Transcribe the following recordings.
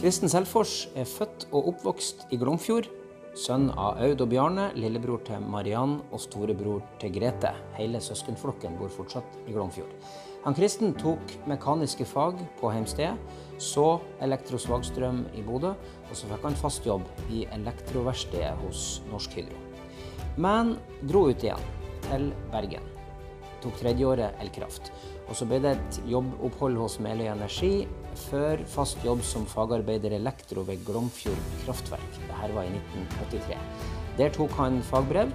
Kristen Selfors er født og oppvokst i Glomfjord. Sønn av Aud og Bjarne, lillebror til Mariann og storebror til Grete. Hele søskenflokken bor fortsatt i Glomfjord. Han Kristen tok mekaniske fag på heimstedet, så elektrosvagstrøm i Bodø, og så fikk han fast jobb i elektroverkstedet hos Norsk Hydro. Men dro ut igjen, til Bergen. Tok tredjeåret elkraft. Og så ble det et jobbopphold hos Meløy Energi, før fast jobb som fagarbeider elektro ved Glomfjord kraftverk. Dette var i 1983. Der tok han fagbrev,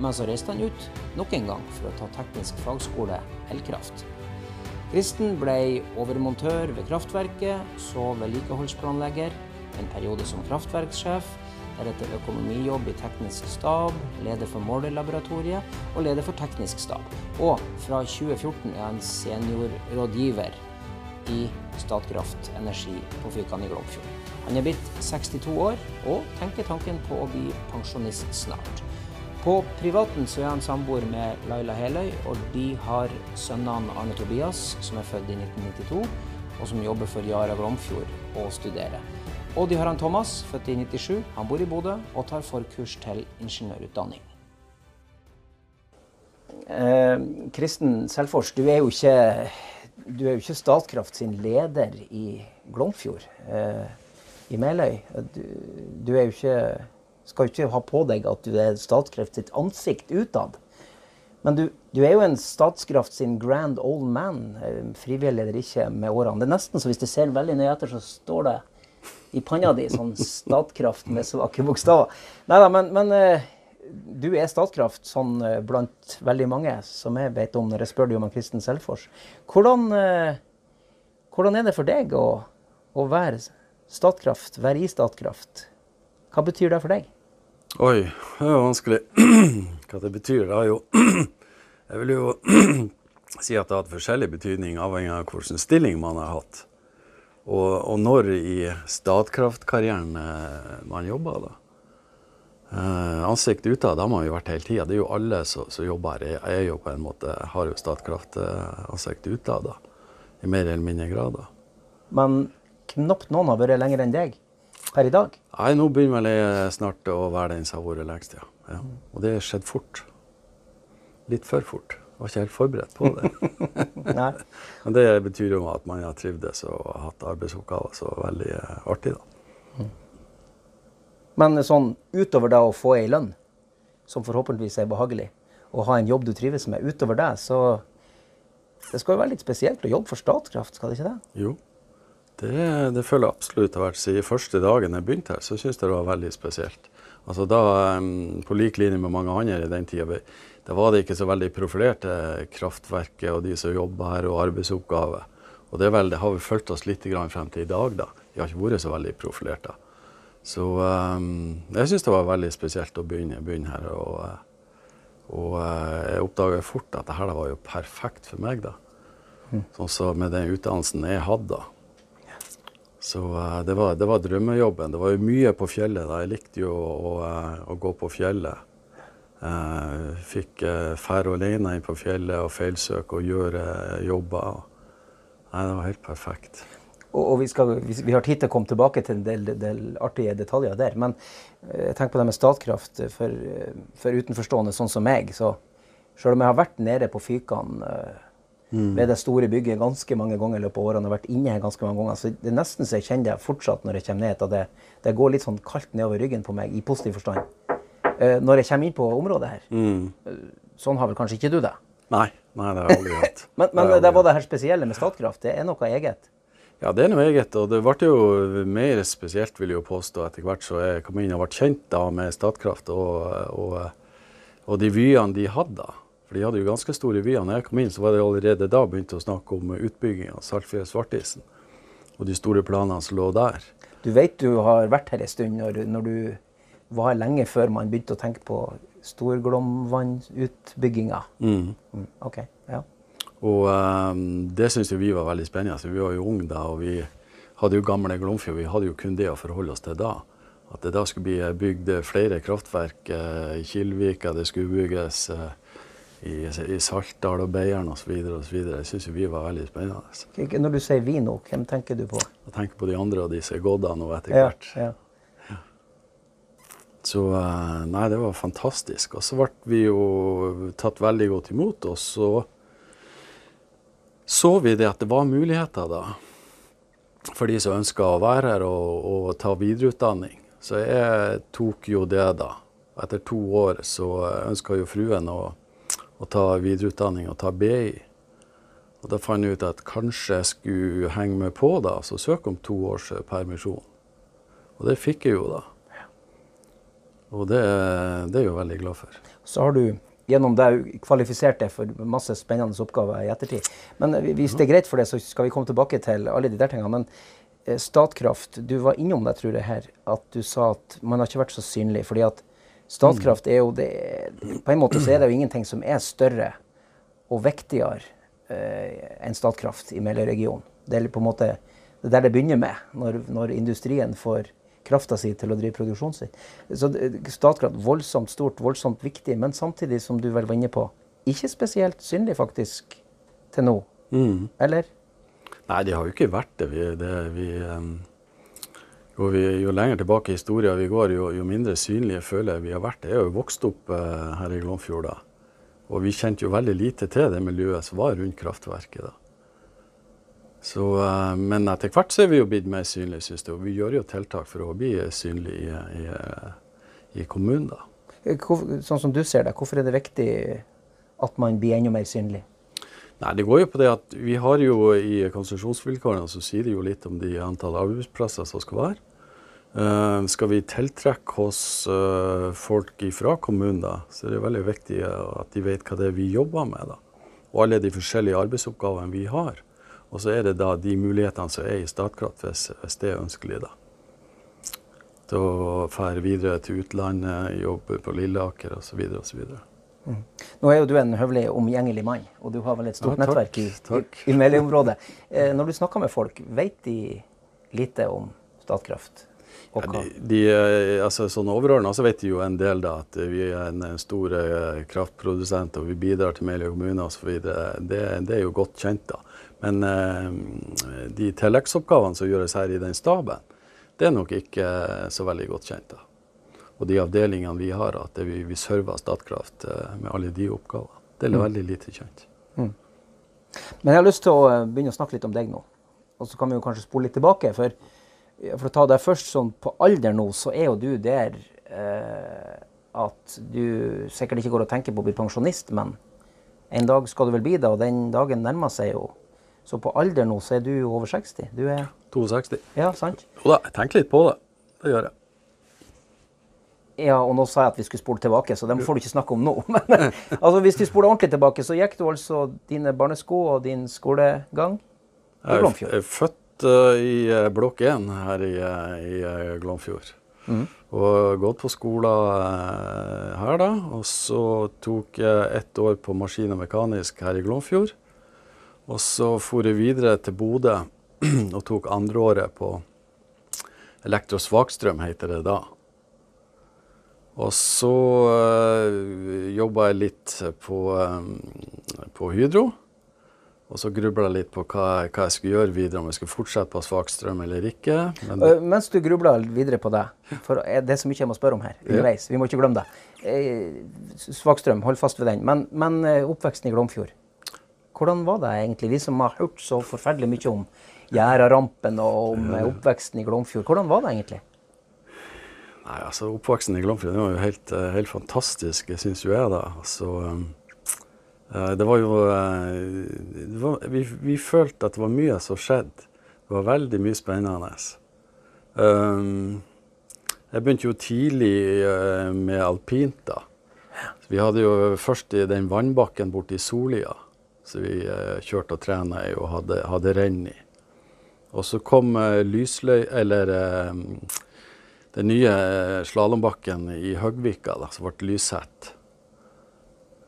men så reiste han ut nok en gang for å ta teknisk fagskole elkraft. Kristen ble overmontør ved kraftverket, så vedlikeholdsplanlegger, en periode som kraftverkssjef, deretter økonomijobb i teknisk stab, leder for målerlaboratoriet og leder for teknisk stab. Og fra 2014 er han seniorrådgiver i Statkraft Energi på Fyrkan i Glomfjord. Han er blitt 62 år og tenker tanken på å bli pensjonist snart. På privaten så er han samboer med Laila Heløy, og de har sønnene Arne Tobias, som er født i 1992, og som jobber for Yara Glomfjord og studerer. Og de har han Thomas, født i 97. Han bor i Bodø og tar forkurs til ingeniørutdanning. Eh, Kristen Selfors, du er jo ikke, du er jo ikke Statkraft sin leder i Glomfjord, eh, i Meløy. Du, du er jo ikke, skal jo ikke ha på deg at du er Statkraft sitt ansikt utad. Men du, du, er jo en Statskraft sin grand old man, eh, frivillig eller ikke, med årene. Det er nesten så hvis du ser veldig nøye etter, så står det i panna di sånn Statkraft med svake bokstaver. Nei da, men, men uh, du er Statkraft sånn uh, blant veldig mange, som jeg vet om når jeg spør deg om en Kristen Selfors. Hvordan, uh, hvordan, er det for deg å, å, være Statkraft, være i Statkraft? Hva betyr det for deg? Oi, det er vanskelig. Hva det betyr, det er jo Jeg vil jo si at det har hatt forskjellig betydning avhengig av hvilken stilling man har hatt. Og, og når i Statkraft-karrieren eh, man jobber, da. Eh, ansikt utad, har man jo vært hele tida. Det er jo alle som, som jobber her, er jo på en måte, har jo Statkraft-ansikt eh, utad, da. I mer eller mindre grad, da. Men knapt noen har vært lenger enn deg per i dag? Nei, nå begynner vel jeg snart å være den som har vært lengst, ja. ja. Og det har skjedd fort. Litt for fort. Jeg var ikke helt forberedt på det. Men det betyr jo at man har trivdes og hatt arbeidsoppgaver så veldig eh, artig, da. Men sånn utover det å få ei lønn, som forhåpentligvis er behagelig, og ha en jobb du trives med, utover det, så Det skal jo være litt spesielt å jobbe for Statkraft, skal det ikke det? Jo. Det, det føler jeg absolutt har vært siden første dagen jeg begynte her, så syns jeg det var veldig spesielt. Altså da, På lik linje med mange andre i den tida da var det ikke så veldig profilerte kraftverket og de som jobba her, og arbeidsoppgaver. Og det, vel, det, har vi fulgt oss litt frem til i dag, da. Vi har ikke vært så veldig profilerte. Så um, jeg syns det var veldig spesielt å begynne, begynne her. Og, og uh, jeg oppdaga fort at dette var jo perfekt for meg, da. Mm. Sånn så med den utdannelsen jeg hadde. Så uh, det, var, det, var, drømmejobben. Det var jo mye på fjellet. da. Jeg likte jo å, å, å gå på fjellet. Uh, fikk uh, fære alene inn på fjellet og feilsøke og gjøre jobber. Nei, det var helt perfekt. Og, og vi, skal, vi, vi, har tid til å komme tilbake til en del, del artige detaljer der. Men uh, jeg tenker på det med Statkraft for, for, utenforstående sånn som meg. så Selv om jeg har vært nede på Fykan mm. ved det store bygget ganske mange ganger i løpet av årene og vært inne her ganske mange ganger, så det er nesten så jeg kjenner det fortsatt når jeg kommer ned, at det, det går litt sånn kaldt nedover ryggen på meg i positiv forstand. Eh, når jeg kommer inn på området her. Mm. Eh, sånn har vel kanskje ikke du det? Nei, nei det har jeg aldri hatt. men men det, det var det her spesielle med Statkraft. Det er noe eget? Ja, det er noe eget. Og det ble jo mer spesielt, vil jeg jo påstå, etter hvert så jeg kom inn og ble kjent da med Statkraft og, og, og de vyene de hadde. For de hadde jo ganske store vyer. Når jeg kom inn, så var det allerede da begynt å snakke om utbygging av Saltfjell-Svartisen. Og de store planene som lå der. Du vet du har vært her en stund når, når du var lenge før man begynte å tenke på storglomvannutbygginga. Mm. Mm, ok, ja. Og um, det syns vi var veldig spennende. Så vi var jo unge da, og vi hadde jo gamle Glomfjord. Vi hadde jo kun det å forholde oss til da. At det da skulle bli bygd flere kraftverk uh, i Kilvika, det skulle bygges uh, i, i Saltdal og Beiarn osv. Det syns vi var veldig spennende. Når du sier vi nå, hvem tenker du på? Jeg tenker på de andre og de som er gått av nå etter Ja, hvert. ja. Så eh, nei, det var fantastisk. Og så ble vi jo tatt veldig godt imot, og så så vi det at det var muligheter da for de som ønska å være her og, og ta videreutdanning. Så jeg tok jo det, da. Etter to år så ønska jo fruen å, å ta videreutdanning og ta BI. Og da fant jeg ut at kanskje jeg skulle henge med på da, så søke om to års eh, permisjon. Og det fikk jeg jo da. Og det, det er jeg jo veldig glad for. Så har du gjennom det kvalifisert deg for masse spennende oppgaver i ettertid. Men hvis det er greit for deg, så skal vi komme tilbake til alle de der tingene. Men eh, Statkraft, du var innom det, tror jeg, her, at du sa at man har ikke vært så synlig. fordi at Statkraft er jo det På en måte så er det jo ingenting som er større og viktigere eh, enn Statkraft i Meløy-regionen. Det er på en måte det er der det begynner med, når, når industrien får krafta si til å drive produksjonen sin. Så Statkraft voldsomt stort, voldsomt viktig, men samtidig, som du vel var inne på, ikke spesielt synlig faktisk til nå. Eller? Nei, det har jo ikke vært det. Vi, det, vi, jo, vi, jo lenger tilbake i historien vi går, jo, jo mindre synlige føler jeg vi har vært. Jeg er jo vokst opp eh, her i Glomfjord da. Og vi kjente jo veldig lite til det miljøet som var rundt kraftverket da. Så, eh, men etter hvert så er vi jo blitt mer synlige, synes jeg. Og vi gjør jo tiltak for å bli synlige i, i, eh, i kommunen da. Hvor, sånn som du ser det, hvorfor er det viktig at man blir enda mer synlig? Nei, Det går jo på det at vi har jo i konsesjonsvilkårene så sier det jo litt om de antall arbeidsplasser som skal være. Uh, skal vi tiltrekke oss uh, folk fra kommunen, da, så er det veldig viktig eh, at de vet hva det er vi jobber med. da. Og alle de forskjellige arbeidsoppgavene vi har. Og så er det da de mulighetene som er i Statkraft, hvis, hvis det er ønskelig. da. Til å fære videre til utlandet, jobbe på Lilleaker osv. osv. Nå er jo du en høvelig, omgjengelig mann, og du har vel et stort Ja, takk, nettverk i, takk. i, i Meløy-området. Eh, når du snakker med folk, vet de lite om Statkraft? Ja, de, de, eh, altså, sånn overordna så vet de jo en del da, at vi er en, en stor eh, kraftprodusent og vi bidrar til Meløy kommune osv. Det, det er jo godt kjent. da. Men eh, de tilleggsoppgavene som gjøres her i den staben, det er nok ikke eh, så veldig godt kjent. da. Og de avdelingene vi har, at vi, vi server Statkraft med alle de oppgavene, det er veldig lite kjent. Men jeg har lyst til å begynne å snakke litt om deg nå. Og så kan vi jo kanskje spole litt tilbake. For, for å ta deg først sånn på alder nå, så er jo du der eh, at du sikkert ikke går og tenker på å bli pensjonist, men en dag skal du vel bli det, og den dagen nærmer seg jo. Så på alder nå så er du jo over 60. Du er 62. Ja, sant? Jo da, jeg tenker litt på det. Det gjør jeg. Ja, og nå sa jeg at vi skulle spole tilbake, så dem får du ikke snakke om nå. Men altså, hvis vi spoler ordentlig tilbake, så gikk du altså dine barnesko og din skolegang i Blomfjord? Jeg er er født eh, i eh, blokk 1 her i, eh, i Glomfjord. Mm. Og gått på skolen her, da. Og så tok jeg ett år på maskin og mekanisk her i Glomfjord. Og så for jeg videre til Bodø og tok andreåret på elektrosvakstrøm, heter det da. Og så uh, jobba jeg litt på, eh, på Hydro. Og så grubla litt på hva, hva jeg skulle gjøre videre, om jeg skulle fortsette på svakstrøm eller ikke. Men Øh, mens du grubla videre på det, for er det er så mye jeg må spørre om her underveis, vi må ikke glemme det. Svak Svakstrøm, hold fast ved den. Men, men eh, oppveksten i Glomfjord, hvordan var det egentlig? Vi som har hørt så forferdelig mye om Gjærarampen og om eh, oppveksten i Glomfjord, hvordan var det egentlig? nei, altså, Oppveksten i Glomfjord det var jo helt, eh, helt fantastisk, syns jo jeg, da. Altså, um, eh, det var jo eh, det var, vi, vi følte at det var mye som skjedde. Det var veldig mye spennende. Um, jeg begynte jo tidlig eh, med alpint, da. Så vi hadde jo først i den vannbakken borte i Solia, som vi eh, kjørte og trena i og hadde, hadde renn i. Og så kom eh, lysløy... Eller um, den nye eh, slalåmbakken i Høgvika, da, som ble lyssett.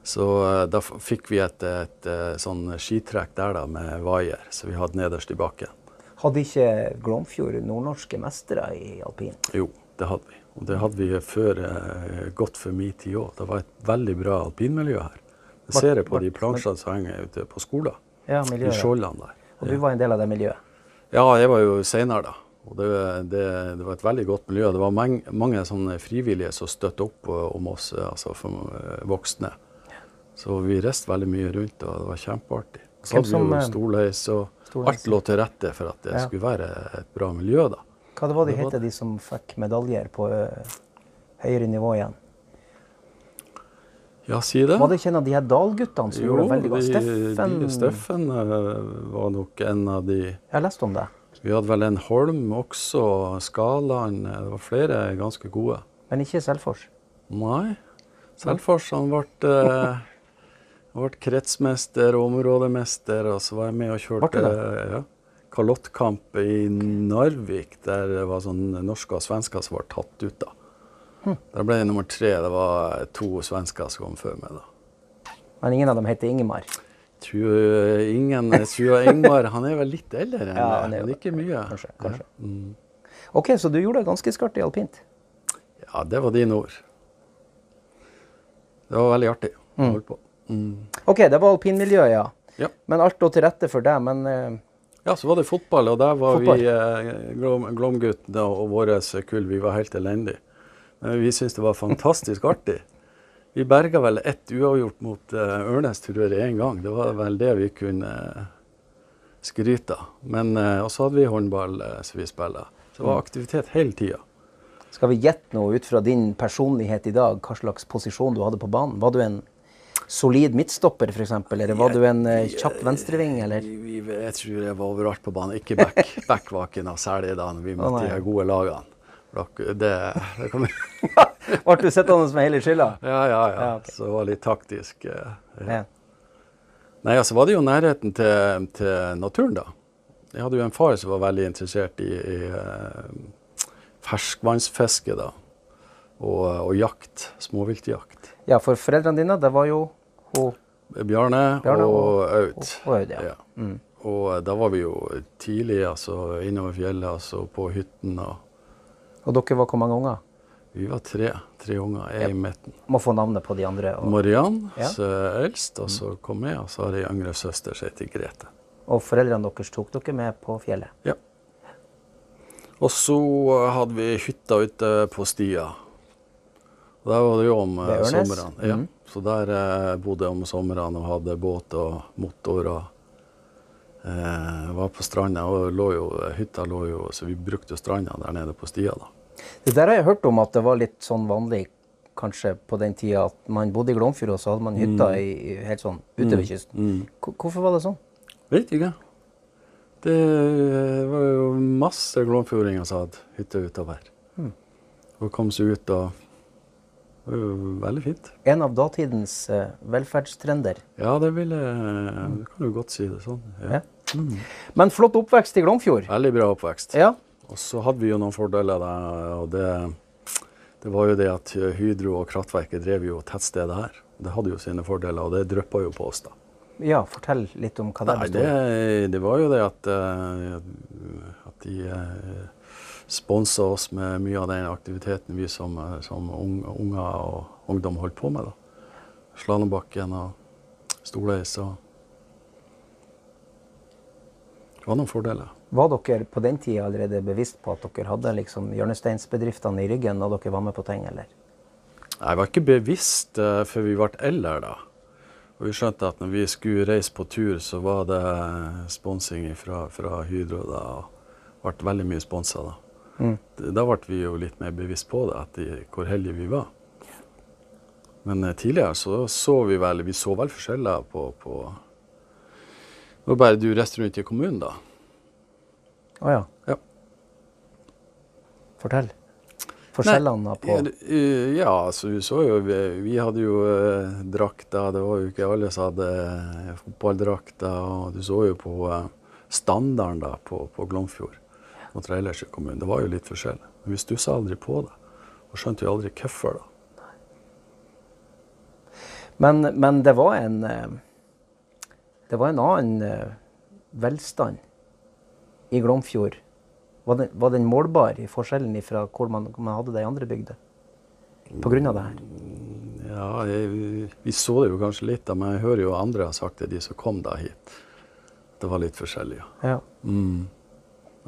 Så eh, da fikk vi et, et, et sånn skitrekk der da, med vaier, som vi hadde nederst i bakken. Hadde ikke Glomfjord nordnorske mestere i alpin? Jo, det hadde vi. Og det hadde vi før eh, godt for min tid òg. Det var et veldig bra alpinmiljø her. Det ser jeg på de plansjene som henger ute på skolen. Ja, miljøet. I skjoldene der. Og du var en del av det miljøet. Ja, jeg var jo seinere, da. Og det, det, det var et veldig godt miljø. Det var mange, mange frivillige som støtte opp eh, om oss, eh, altså eh, voksne. Så vi reiste veldig mye rundt, og det var kjempeartig. Så hadde vi jo eh, storleis, og storleis, alt lå til rette for at det Ja. skulle være et bra miljø, da. Hva det var de Det het, de som fikk medaljer på høyere nivå igjen? Ja, si det. Var det ikke en av de her dalguttene som gjorde det veldig godt? Steffen de- Steffen var nok en av de Jeg har lest om det. Vi hadde vel en Holm også, Skaland. eh, Det var flere ganske gode. Men ikke Selfors. Nei. Selfors han ble, han ble kretsmester og områdemester, og så var jeg med og kjørte Ble ja, kalottkamp i Narvik, der det var sånn norske og svensker som var tatt ut. da. Hm. Der ble jeg nummer tre. Det var to svensker som kom før meg. da. Men ingen av dem heter Ingemar. Tror eh, ingen, jeg tror Ingmar han er vel litt eldre enn Ja, han er men ikke mye. Kanskje, kanskje. Ja. Mm. OK, så du gjorde det ganske skarpt i alpint. Ja, det var dine ord. Det var veldig artig å Mm. holde på. Mm. OK, det var alpinmiljøet, ja. Ja. Men alt lå til rette for deg. Men uh, ja, så var det fotball, og der var Fotball. vi eh, Glom- Glomguttene og vårt kull, vi var helt elendige. Men vi syntes det var fantastisk artig. Vi berga vel ett uavgjort mot uh, Ørnes, tror jeg, én gang. Det var vel det vi kunne eh, skryte av. Men eh, også hadde vi håndball eh, som vi spilte. Så det var aktivitet hele tida. skal vi gjette noe ut fra din personlighet i dag, hva slags posisjon du hadde på banen? Var du en solid midtstopper, f.eks., eller var du en eh, kjapp venstreving, eller? Jeg tror jeg var overalt på banen. Ikke back. back var ikke noe særlig da vi møtte oh, de gode lagene. Det, det kan Ble du sittende med hele skylda? Ja, ja, ja. Ja, okay. Så det var litt taktisk. eh, ja. Ja. Nei, altså var det jo nærheten til, til naturen, da. Jeg hadde jo en far som var veldig interessert i, i eh, ferskvannsfiske, da. Og, og jakt. Småviltjakt. ja, for foreldrene dine, det var jo Bjarne, Bjarne og, Aud. og og, ja. Ja. Mm. Og eh, da var vi jo tidlig altså, innover fjellet, altså på hytten. Og dere var hvor mange unger? vi var tre, tre unger, jeg i midten. Må få navnet på de andre. Og, Mariann, Ja. er eldst, og så kom jeg, og så har jeg yngre søster som heter Grete. og foreldrene deres tok dere med på fjellet. Ja. Og så hadde vi hytta ute på Stia. Og Der var det jo om sommeren. Somrene. Ja. Mhm. Så der eh, bodde jeg om somrene og hadde båt og motor. og eh, Var på stranda, og lå jo, hytta lå jo Så vi brukte stranda der nede på Stia, da. Det der har jeg hørt om at det var litt sånn vanlig kanskje på den tida at man bodde i Glomfjord, og så hadde man hytta i, i, helt sånn ute ved kysten. Mm. Hvor- Hvorfor var det sånn? Vet ikke. Det var jo masse glomfjordinger som hadde hytte utover. Mm. Og kom seg ut og jo veldig fint. En av datidens eh, velferdstrender. Ja, det vil jeg Du kan jo godt si det sånn. Ja. Ja. Men flott oppvekst i Glomfjord. Veldig bra oppvekst. Ja. Og så hadde vi jo noen fordeler der, og det, det var jo det at Hydro og kraftverket drev jo tettstedet her. Det hadde jo sine fordeler, og det dryppa jo på oss, da. ja, fortell litt om hva det det, av. det var jo det at, eh, at de uh, sponsa oss med mye av den aktiviteten vi som, eh, som unger og ungdom holdt på med. da. Slalåmbakken og storleis Det var noen fordeler. Var dere på den tida allerede bevisst på at dere hadde liksom hjørnesteinsbedriftene i ryggen når dere var med på ting, eller? Jeg var ikke bevisst uh, før vi ble eldre, da. Og vi skjønte at når vi skulle reise på tur, så var det sponsing fra, fra Hydro. da, og ble veldig mye sponsa da. Mm. Da ble vi jo litt mer bevisst på det, de, hvor heldige vi var. Men eh, tidligere så så vi vel Vi så vel forskjeller på, på Det var bare du reiste rundt i kommunen, da. Å ja. Ja. Fortell. Forskjellene på Ja, eh, altså vi så jo Vi, vi hadde jo eh, drakter. Det var jo ikke alle som hadde eh, fotballdrakter. Og du så jo på eh, standarden da på, på Glomfjord kontra ellers i kommunen. Det var jo litt forskjell. Men vi stussa aldri på det. Og skjønte jo aldri hvorfor, da. Men, men det var en eh, Det var en annen eh, velstand i Glomfjord. Var den, var den målbar i forskjellen fra hvor man, man hadde det i andre bygder? Av det her? Ja, jeg, vi så det jo kanskje litt, da, men jeg hører jo andre har sagt det, de som kom da hit. Det var litt forskjellig, ja. Ja. Mm.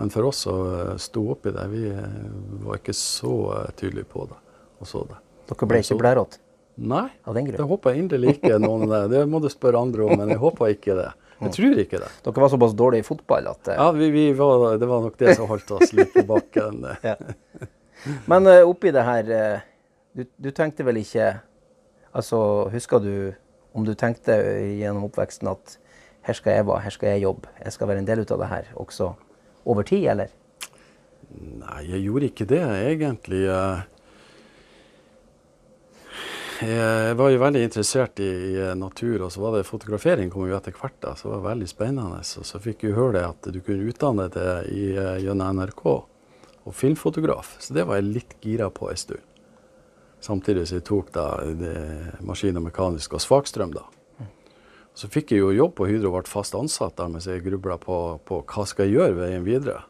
Men for oss som stå sto oppi det, vi eh, var ikke så eh, tydelige på det og så det. Dere ble ikke blærete Nei, av den det håper jeg inderlig ikke noen av det. Det må du spørre andre om, men jeg håper ikke det. Jeg tror ikke det. Dere var såpass dårlige i fotball at eh, Ja, vi, vi var, Det var nok det som holdt oss litt på bakken. Ja. Men eh, oppi det her eh, du, du tenkte vel ikke Altså, husker du om du tenkte gjennom oppveksten at her skal jeg være, her skal jeg jobbe, jeg skal være en del ut av det her også over tid, eller? Nei, jeg gjorde ikke det egentlig. Eh, Jeg var jo veldig interessert i, natur, og så var det fotografering kom jo etter hvert. da, så det var veldig spennende. Og så fikk jeg høre det at du kunne utdanne deg eh, gjennom NRK og filmfotograf. Så det var jeg litt gira på en stund. Samtidig som jeg tok da maskin og mekanisk og svakstrøm. da. Så fikk jeg jo jobb på Hydro og ble fast ansatt der mens jeg grubla på, på hva skal jeg gjøre veien videre.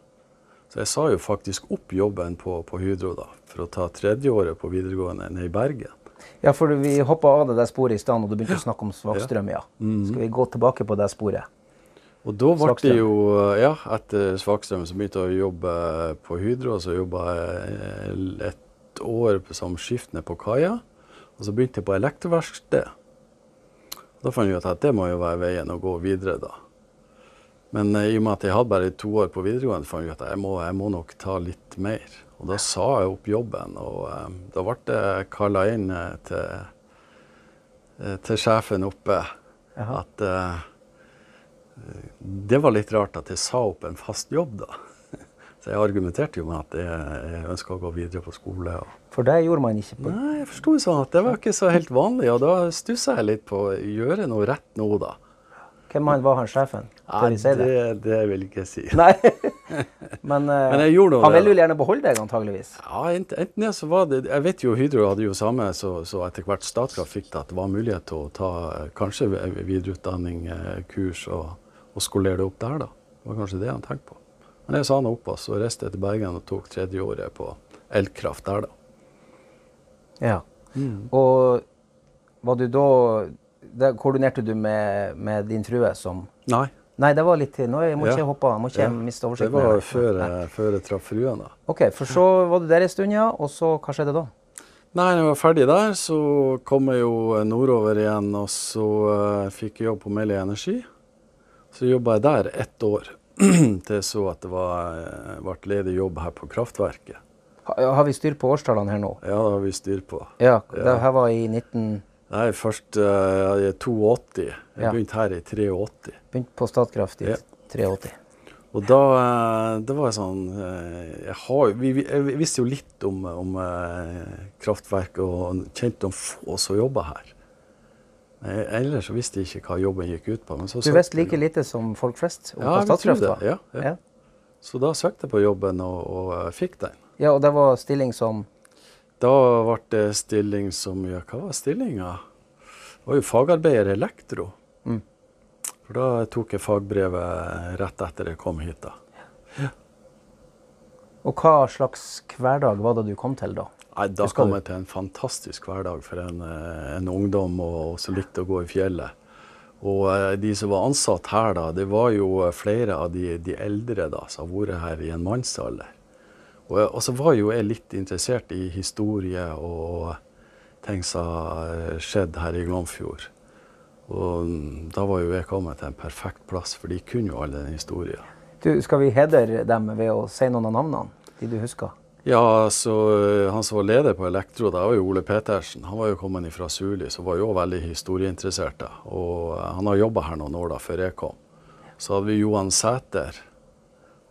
Så jeg sa jo faktisk opp jobben på, på Hydro da, for å ta tredjeåret på videregående ned i Bergen. Ja, for vi hoppa av det der sporet i stad, og du begynte å snakke om svakstrøm, ja. Skal vi gå tilbake på det sporet? Og da ble det jo, ja, etter Svakstrøm så begynte jeg å jobbe på Hydro, og så jobba jeg et år som skiftende på kaia. Og så begynte jeg på elektroverksted. Da fant jeg ut at det må jo være veien å gå videre, da. Men eh, i og med at jeg hadde bare to år på videregående, fant jeg ut at jeg må, jeg må nok ta litt mer. Og da sa jeg opp jobben, og um, da ble jeg kalla inn eh, til, til sjefen oppe Aha. at uh, det var litt rart at jeg sa opp en fast jobb, da. Så jeg argumenterte jo med at jeg, jeg ønska å gå videre på skole. Og... For det gjorde man ikke på Nei, jeg forsto sånn at det var ikke så helt vanlig, og da stussa jeg litt på å gjøre noe rett nå, da. Hvem han var han sjefen? Nei, si det? det, det vil jeg ikke si. Nei. Men, eh, Men jeg gjorde noe han ville vel gjerne beholde deg, antageligvis. Ja, enten det så var det Jeg vet jo Hydro hadde jo samme, så, så etter hvert Statkraft fikk det at det var mulighet til å ta eh, kanskje videreutdanning, eh, kurs, og, og skolere det opp der, da. Det var kanskje det han tenkte på. Men jeg sa han opp, og reiste til Bergen og tok tredjeåret på elkraft der, da. Ja. Mm. Og var du da da Koordinerte du med, med din frue som Nei, Nei, det var litt til. Nå jeg må Ja. ikke hoppe, jeg må ikke Ja. miste det oversikten. var her. før, Nei. jeg- før jeg traff fruen, da. OK, for så var du der en stund, ja. Og så, hva skjedde da? Nei, når jeg var ferdig der, så kom jeg jo nordover igjen, og så uh, fikk jeg jobb på Meli Energi. Så jobba jeg der ett år, til jeg så at det var, eh, ble ledig jobb her på kraftverket. Ha, har vi styr på årstallene her nå? Ja, det har vi styr på. Ja, det her var i 19... Det er først uh, i 82. Jeg Ja. begynte her i 83. Begynte på Statkraft i Ja. 83. Og da eh, det var jeg sånn eh, jeg, har, vi, jeg visste jo litt om, om kraftverk og kjente noen få som jobba her. Men Ellers så visste jeg ikke hva jobben gikk ut på. Men så Du visste like jeg lite som folk flest om Ja, hva Statkraft var? Ja, ja. Ja. Så da søkte jeg på jobben og, og eh, fikk den. ja, og det var stilling som Da ble det stilling som ja, Hva var stillinga? Det var jo fagarbeider elektro. Mm. For da tok jeg fagbrevet rett etter jeg kom hit, da. Og hva slags hverdag var det du kom til da? Nei, Da kom jeg til en fantastisk hverdag for en, eh, en ungdom og, og som likte å gå i fjellet. Og eh, de som var ansatt her da, det var jo eh, flere av de, de eldre da, som har vært her i en mannsalder. Og, og så var jo jeg litt interessert i historie og ting som har skjedd her i Glomfjord. Og mm, da var jo jeg kommet til en perfekt plass, for de kunne jo all den historien. Du, skal vi hedre dem ved å si noen av navnene? De du husker? Ja, så eh, Han som var leder på Elektro, da var jo Ole Petersen. Han var jo kommet fra Suli, så var jo veldig historieinteressert. Og eh, han har jobba her noen år da, før jeg kom. Så hadde vi Johan Sæter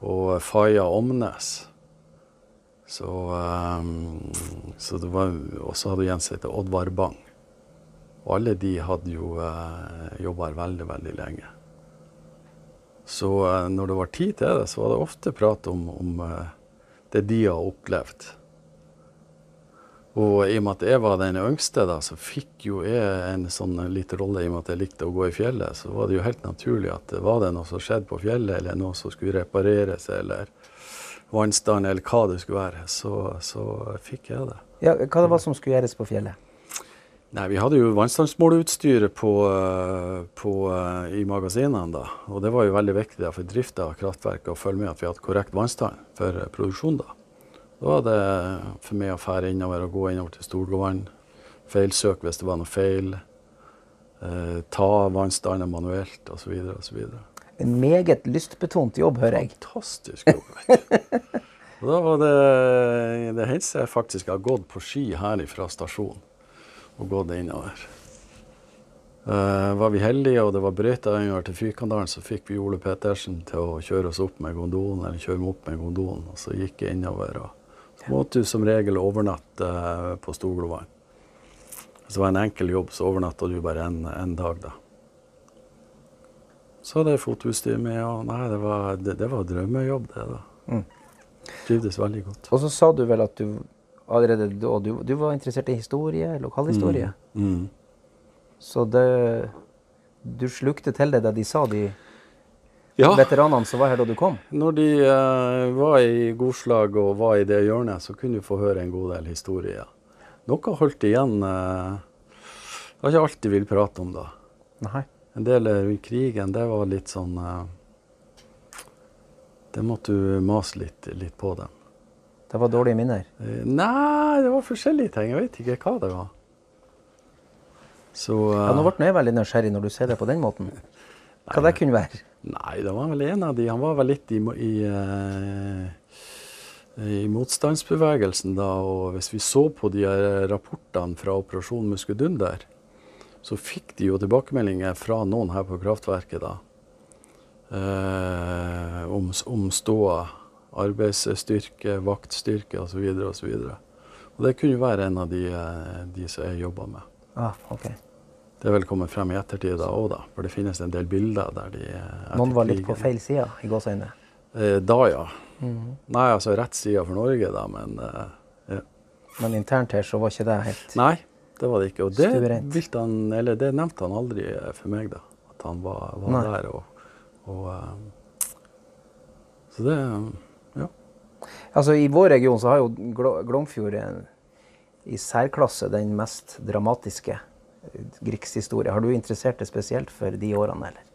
og Faya Omnes. Så, um, så det var, Og så hadde vi hett Oddvar Bang. Og alle de hadde jo uh, jobba her veldig, veldig lenge. Så uh, når det var tid til det, så var det ofte prat om, om eh, det de har opplevd. Og i og med at jeg var den yngste, da, så fikk jo jeg en sånn liten rolle i og med at jeg likte å gå i fjellet. Så var det jo helt naturlig at det var det noe som skjedde på fjellet, eller noe som skulle repareres, eller vannstand, eller hva det skulle være, så, så fikk jeg det. Ja, hva det var som skulle gjøres på fjellet? Nei, Vi hadde jo vannstandsmåleutstyret på, eh, på, eh, i magasinene. da, og Det var jo veldig viktig da, for drifta av kraftverket å følge med at vi hadde korrekt vannstand for uh, produksjon. Da Da var det for meg å fære innover og gå innover til Storgåvann. Feilsøke hvis det var noe feil. Eh, ta vannstanden manuelt osv. osv. En meget lystbetont jobb, hører jeg. Fantastisk jobb. vet du. Da var det Det hendte jeg faktisk har gått på ski her fra stasjonen og gått innover. Uh, var vi heldige og det var brøyta innover til Fyrkandalen, så fikk vi Ole Pettersen til å kjøre oss opp med gondolen, eller kjøre meg opp med gondolen. Og så gikk jeg innover. og Så måtte du som regel overnatte uh, på Storglovann. Så det var en enkel jobb, så overnatta du bare en dag, da. Så hadde jeg fotoutstyr med, og nei, det var, det, det var drømmejobb, det, da. Mm. Trivdes veldig godt. Og så sa du vel at du allerede da du, du var interessert i historie, lokalhistorie. Mm. Mm. Så det Du slukte til det da de sa, de ja. veteranene som var her da du kom? Når de uh, var i godslag og var i det hjørnet, så kunne du få høre en god del historier. Noe holdt igjen uh, Det var ikke alt de ville prate om da. Nei. En del rundt krigen, det var litt sånn uh, Det måtte du mase litt, litt på dem. Det var dårlige minner? Eh, nei, det var forskjellige ting. Jeg vet ikke hva det var. Så, uh, ja, nå ble jeg veldig nysgjerrig når du ser det på den måten. Hva nei, det kunne være? Nei, det var vel en av de. Han var vel litt i, i, uh, i motstandsbevegelsen da. Og hvis vi så på de rapportene fra Operasjon Muskedunder, så fikk de jo tilbakemeldinger fra noen her på kraftverket da. Eh, om, om ståa arbeidsstyrke, vaktstyrke osv. osv. Og det kunne være en av de, eh, de som jeg jobba med. Ah, okay. Det vel kommet frem i ettertid da òg, da. For det finnes en del bilder der de Noen var litt på feil side i gåseøynene? Eh, da, ja. Mm -hmm. Nei, altså rett side for Norge, da, men eh, ja. Men internt her så var ikke det helt Nei, det var det ikke. Og det, han, eller det nevnte han aldri eh, for meg, da. At han var, var der. Og, og så det Altså, I vår region så har jo Glomfjord i særklasse den mest dramatiske krigshistorie. Har du interessert deg spesielt for de årene, eller?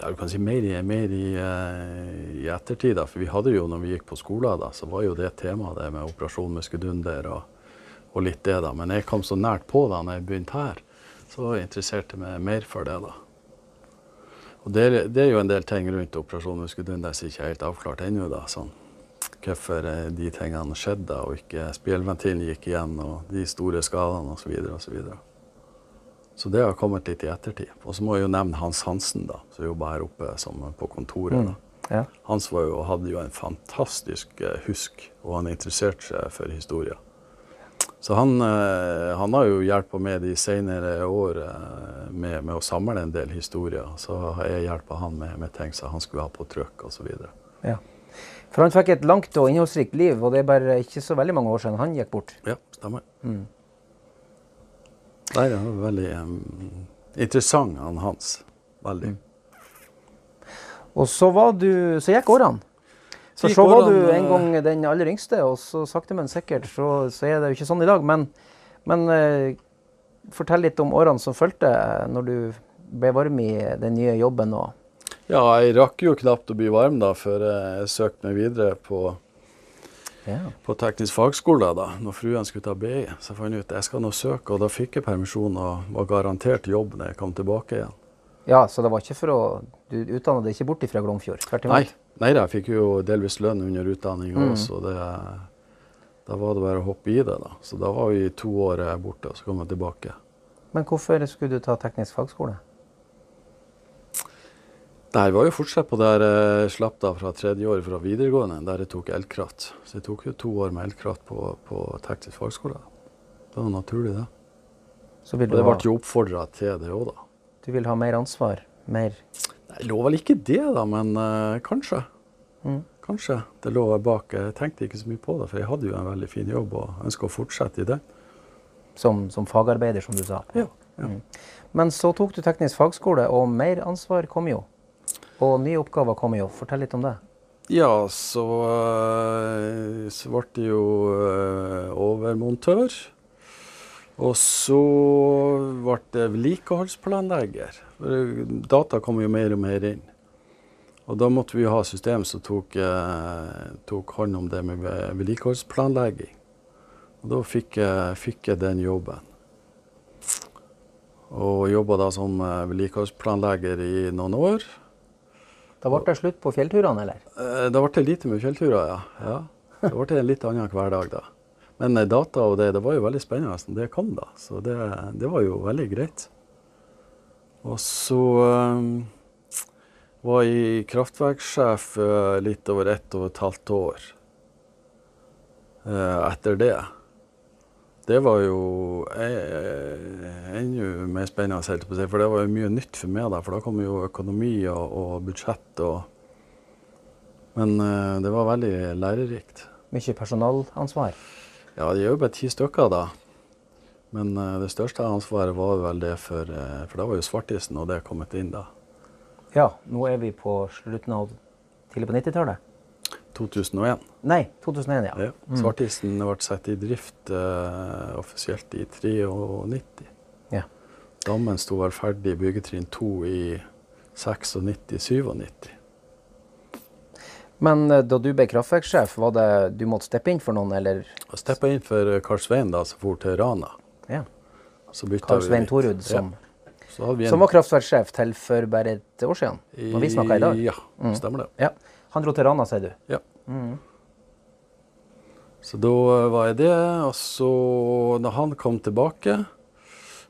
Ja, du kan si mer, i, mer i, uh, i, ettertid. da, for vi hadde jo, når vi gikk på skolen, da, så var jo det temaet det med Operasjon Muskedunder og, og, litt det. da. Men jeg kom så nært på da når jeg begynte her, så interesserte jeg meg mer for det. da. Og det, det, er jo en del ting rundt Operasjon Muskedunder som ikke er helt avklart ennå. da, sånn hvorfor eh, de tingene skjedde, og ikke spjellventilen gikk igjen, og de store skadene osv. Så, så, så det har kommet litt i ettertid. Og så må jeg jo nevne Hans Hansen, da, som jobba her oppe som på kontoret. Mm. Ja. Hans jo, hadde jo en fantastisk uh, husk, og han interesserte seg for historie. Så han, han, har jo hjulpet med de senere år med, med, å samle en del historier. Så har jeg hjulpet han med, med ting som han skulle ha på trykk osv. Ja. For han fikk et langt og innholdsrikt liv, og det er bare ikke så veldig mange år siden han gikk bort. Ja, stemmer. Mm. Nei, det var veldig um, interessant, han Hans. Veldig. Mm. Og så var du Så gikk årene. Så så var du en gang den aller yngste, og så sakte, men sikkert så, så er det jo ikke sånn i dag. Men, men uh, fortell litt om årene som fulgte når du ble varm i den nye jobben. og ja, jeg rakk jo knapt å bli varm da, før jeg søkte meg videre på, ja. på teknisk fagskole. da, Når fruen skulle ta BI. Så fant jeg ut at jeg skal nå søke, og da fikk jeg permisjon og var garantert jobb når jeg kom tilbake igjen. Ja, Så det var ikke for å Du utdanna deg ikke bort fra Glomfjord? Tvert imot? Nei, nei da, jeg fikk jo delvis lønn under utdanning mm. også. Det, da var det bare å hoppe i det. da. Så da var vi to år borte, og så kom jeg tilbake. Men hvorfor skulle du ta teknisk fagskole? Det var jo fortsatt på der jeg slapp da fra tredje året fra videregående, der jeg tok elkraft. Så jeg tok jo to år med elkraft på, på teknisk fagskole. Det var naturlig, det. og det ble jo oppfordra til det òg, da. Du vil ha mer ansvar? Mer Nei, lå vel ikke det, da, men uh, kanskje. Mm. Kanskje det lå bak. Jeg tenkte ikke så mye på det, for jeg hadde jo en veldig fin jobb og ønska å fortsette i det. Som, som, fagarbeider, som du sa? Ja. ja. Mm. Men så tok du teknisk fagskole, og mer ansvar kom jo? Og nye oppgaver kommer jo. Fortell litt om det. Ja, så, eh, så ble det jo uh, overmontør. Og så ble det vedlikeholdsplanlegger. Data kom jo mer og mer inn. Og da måtte vi ha system som tok, eh, tok hånd om det med ve- vedlikeholdsplanlegging. Og da fikk jeg, fikk jeg den jobben. Og jobba da som eh, vedlikeholdsplanlegger i noen år. Da ble det slutt på fjellturene, eller? Eh, Da ble det lite med fjellturer, ja. ja. Det ble en litt annen hverdag da. Men eh, data og det, det var jo veldig spennende når det kom, da. Så det, det var jo veldig greit. Og så um, var jeg kraftverksjef litt over ett og et halvt år etter det. Det var jo enda mer spennende, på å si, for det var jo mye nytt for meg. da, For da kom jo økonomi og, og budsjett og Men uh, det var veldig lærerikt. Mye personalansvar. Ja, de er jo bare ti stykker da. Men uh, det største ansvaret var vel det for uh, For da var jo svartisen og det kommet inn da. Ja, nå er vi på slutten av tidlig på 90-tallet. 2001. Nei, 2001, ja. Ja. Svartisen ble satt i drift uh, offisielt i 93. Ja. Dammen sto vel ferdig i byggetrinn 2 i 96-97. Men eh, da du ble kraftverkssjef, var det du måtte steppe inn for noen, eller? Jeg steppa inn for Karl Svein da, som for til Rana. Ja. Så Karl Svein. Torud, som, Ja. Som var kraftverkssjef til for bare et år siden. Når vi snakka i dag. Ja, stemmer det. Ja. Han dro til Rana, sier du. Ja. Så da var jeg det. Og så, da han kom tilbake,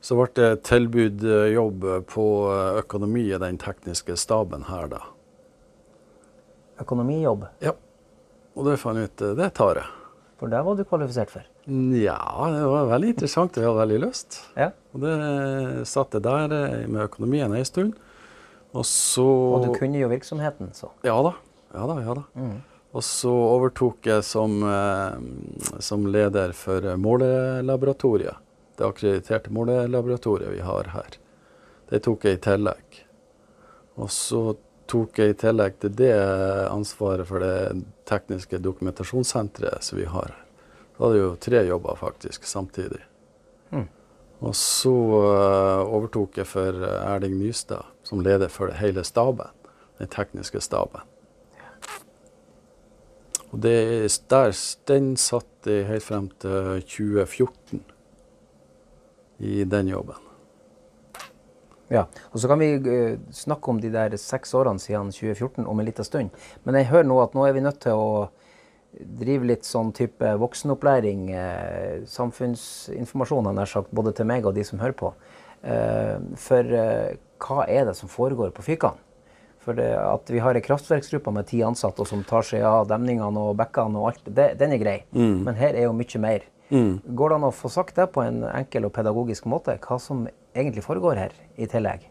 så ble det tilbudt eh, jobb på eh, økonomi i den tekniske staben her, da. Økonomijobb. Ja. Og det fant jeg ut eh, det tar jeg. For det var du kvalifisert for. Ja, det var veldig interessant, jeg hadde veldig lyst. Ja. Og det satt jeg der med økonomien en stund. Og så Og du kunne jo virksomheten, så. Ja da. Ja da, ja da. Og så overtok jeg som, eh, som leder for målelaboratoriet. Det akkrediterte målelaboratoriet vi har her. Det tok jeg i tillegg. Og så tok jeg i tillegg til det ansvaret for det tekniske dokumentasjonssenteret som vi har her. Da hadde jeg jo tre jobber faktisk samtidig. Mm. Og så eh, overtok jeg for eh, Erling Nystad som leder for hele staben. Den tekniske staben. Og det, er- der, den satt jeg helt frem til 2014 i den jobben. Ja, og så kan vi eh, snakke om de der seks årene siden 2014 om en liten stund. Men jeg hører nå at nå er vi nødt til å drive litt sånn type voksenopplæring, eh, samfunnsinformasjon, nær sagt, både til meg og de som hører på. Eh, for hva er det som foregår på Fyrkan? For det, at vi har ei kraftverksgruppe med ti ansatte og som tar seg av demningene og bekkene og alt, det, den er grei. Men her er jo mye mer. Går det an å få sagt det på en enkel og pedagogisk måte, hva som egentlig foregår her i tillegg?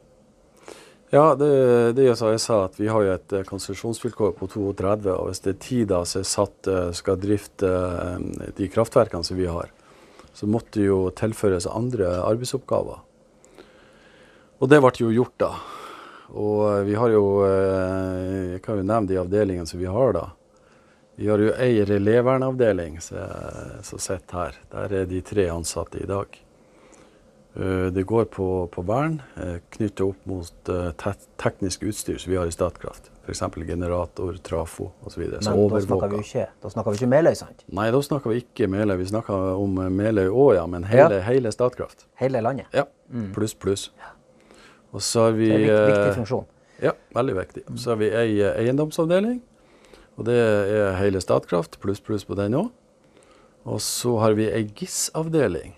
Ja, det, det jeg, sa, jeg sa, at vi har jo et eh, konsesjonsvilkår på 32, og hvis det er ti da som er satt eh, skal drifte eh, de kraftverkene som vi har, så måtte det jo tilføres andre arbeidsoppgaver. Og det ble jo gjort da. Og eh, vi har jo, eh, jeg kan jo nevne de avdelingene som vi har da. Vi har jo ei relevernavdeling som sitter her. Der er de tre ansatte i dag. Eh, Det går på, på vern knyttet opp mot te teknisk utstyr som vi har i Statkraft. F.eks. generator, trafo osv. Men da snakker vi ikke, da snakker vi ikke Meløy, sant? Nei, da snakker vi ikke Meløy. Vi snakker om Meløy òg, ja. Men hele, hele Statkraft. Hele landet. Ja. Pluss, pluss. Og så har vi Det er en viktig, viktig eh, funksjon. Ja, veldig viktig. Så har vi ei eh, eiendomsavdeling. Og det er hele Statkraft, pluss, pluss på den òg. Og så har vi ei GIS-avdeling.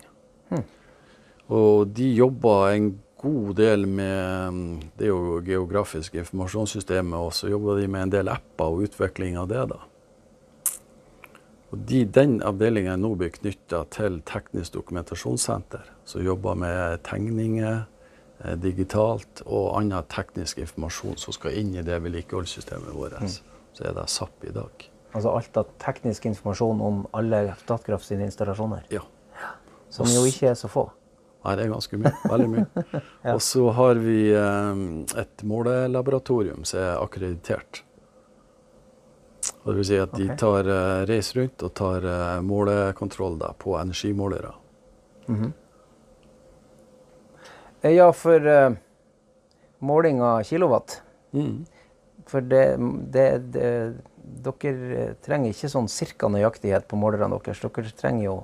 Og de jobber en god del med mm, Det er jo geografisk informasjonssystemet, og så jobber de med en del apper og utvikling av det, da. Og de, den avdelingen er nå blitt knytta til Teknisk dokumentasjonssenter, som jobber med tegninger digitalt og annen teknisk informasjon som skal inn i det vedlikeholdssystemet vårt. Så er det SAP i dag. Altså alt av teknisk informasjon om alle Statkraft sine installasjoner, Ja. som jo ikke er så få. Nei, det er ganske mye. Veldig mye. Og så har vi eh, et målelaboratorium som er akkreditert. Og det vil si at de tar, eh, reiser rundt og tar eh, målekontroll da, på energimålere. Eh, Ja, for uh, måling av kilowatt Mm. For det, det, det Dere eh, trenger ikke sånn cirka nøyaktighet på målerne deres. Dere trenger jo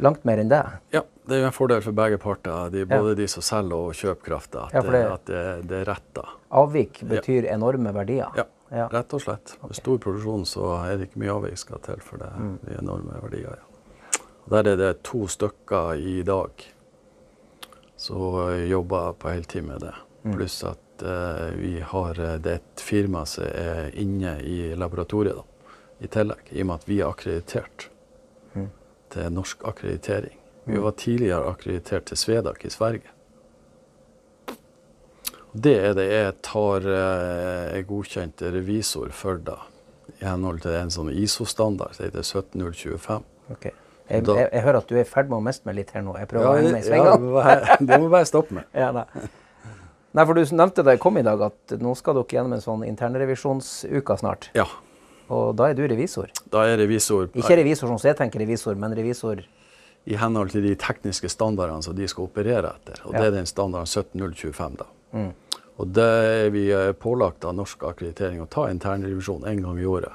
langt mer enn det. Ja, det er jo en fordel for begge parter, de, Ja. både de som selger og kjøper krafta, at, Ja, det, at det, det er rett. da. Avvik betyr enorme verdier. Ja, Ja. rett og slett. Med stor produksjon så er det ikke mye avvik skal til for det. Mm. De enorme verdier. Ja. Der er det to stykker i dag som jobber jeg på heltid med det. Mm. Pluss at eh, vi har eh, det er et firma som er inne i laboratoriet da, i tillegg, i og med at vi er akkreditert Mm. til norsk akkreditering. Vi var tidligere akkreditert til Svedak i Sverige. Det er det jeg tar eh, er godkjent revisor for, da. I henhold til en sånn ISO-standard som heter 17025. Ok. Jeg, jeg, jeg hører at du er i ferd med å miste meg litt her nå. Jeg prøver å Ja, henge meg i svingene. Ja, det må bare stoppe meg. Ja, nei. nei, for du nevnte da jeg kom i dag at nå skal dere gjennom en sånn internrevisjonsuke snart. Ja, Og da er du revisor. da er revisor Ikke revisor som jeg tenker revisor, men revisor i henhold til de tekniske standardene som de skal operere etter. Og Ja. det er den standarden 17025, da. Mm. Og det er vi eh, pålagt av norsk akkreditering å ta internrevisjon en gang i året.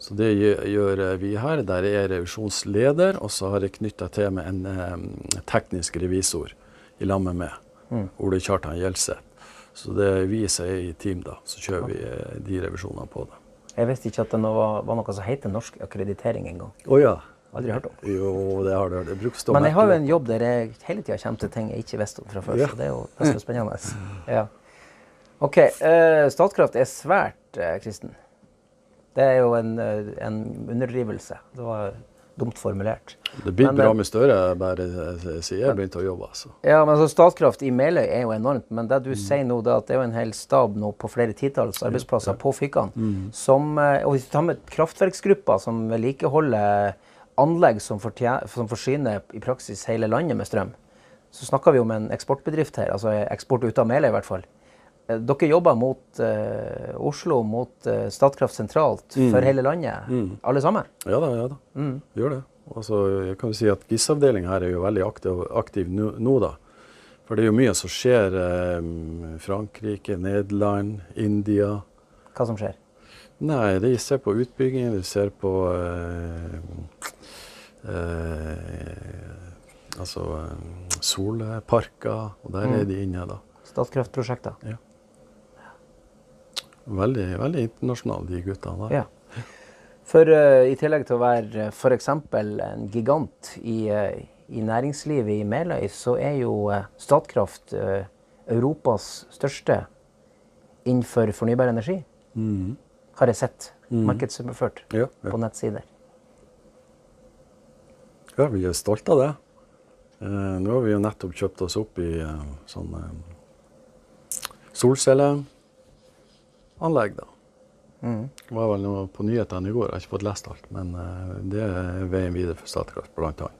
Så det gjør- eh, vi her. Der er jeg revisjonsleder, og så har jeg knytta til med en um, teknisk revisor i lag med meg. Mm. Ole Kjartan Gjelseth. Så det er vi som er i team, da. Så kjører vi eh, de revisjonene på det. Jeg visste ikke at det var, var noe som heter norsk akkreditering engang. Oh, ja. Aldri hørt om. Jo, det har du hørt. Det bruker Men jeg har jo en jobb der jeg hele tida kommer til ting jeg ikke visste om fra før. Ja. Så det er jo ganske spennende. Ja. OK. Uh, Statkraft er svært, uh, Kristen. Det er jo en, eh, en underdrivelse. Det var dumt formulert. Det blir bra med Støre, bare sier jeg begynte å jobbe. altså. Ja, men altså Statkraft i Meløy er jo enormt. Men Mm. det du sier nå, det er at det er jo en hel stab nå på flere titalls arbeidsplasser på Fykkan. Mm. Som, eh, og hvis du tar med kraftverksgrupper som vedlikeholder anlegg som, som forsyner i praksis hele landet med strøm, så snakker vi om en eksportbedrift her. Altså eksport ut av Meløy i hvert fall. Eh, Dere jobber mot uh, Oslo, mot uh, Statkraft sentralt, Mm. for hele landet. Alle sammen. Ja da, ja da. Mm. Vi gjør det. Altså, jeg kan jo si at GIS-avdelinga her er jo veldig aktiv, aktiv nå, nå, da. For det er jo mye som skjer. Eh, Frankrike, Nederland, India. Hva som skjer. Nei, de ser på utbygging, de ser på eh, eh, Altså solparker, og der er Mm. de inne, da. Statkraftprosjekter. Veldig, veldig internasjonale, de guttene der. Ja. For uh, i tillegg til å være uh, f.eks. en gigant i, uh, i næringslivet i Meløy, så er jo uh, Statkraft eh, Europas største innenfor fornybar energi. Mhm. Har jeg sett. Mhm. Markedsført Ja, ja. på nettsider. ja, vi er stolte av det. Eh, nå har vi jo nettopp kjøpt oss opp i eh, sånn solcelleanlegg, da. Mm. Det var vel noe på nyhetene i går, jeg har ikke fått lest alt. Men eh, det er veien videre for Statkraft, bl.a.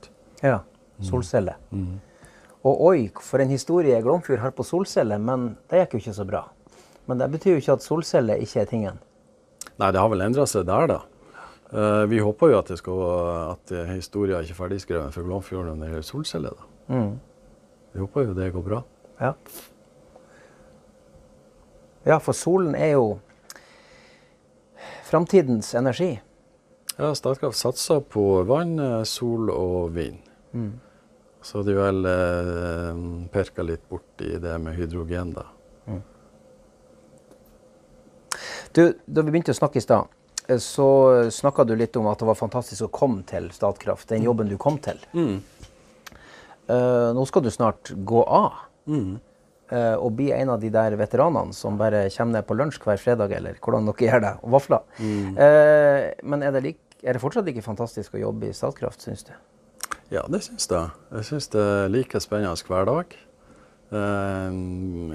Ja. Solceller. Mm. Og oi, for en historie Glomfjord har på solceller, men det gikk jo ikke så bra. Men det betyr jo ikke at solceller ikke er tingen. Nei, det har vel endra seg der, da. Eh, vi håper jo at, det skal, at historien er ikke ferdigskrevet for Glomfjord når det gjelder solceller. da. Mm. Vi håper jo det går bra. Ja. Ja, for solen er jo framtidens energi. Ja, Statkraft satser på vann, eh, sol og vind. Mm. Så de vel eh, perka litt borti det med hydrogen, da. Du, da vi begynte å snakke i stad, eh, så snakka du litt om at det var fantastisk å komme til Statkraft. Den jobben du kom til. Eh, nå skal du snart gå av. eh, og bli en av de der veteranene som bare kommer ned på lunsj hver fredag, eller hvordan dere gjør det, og vafler. Eh, men er det, like, er det fortsatt like fantastisk å jobbe i Statkraft, syns du? Ja, det syns jeg. Jeg syns det er like spennende hver dag. Eh,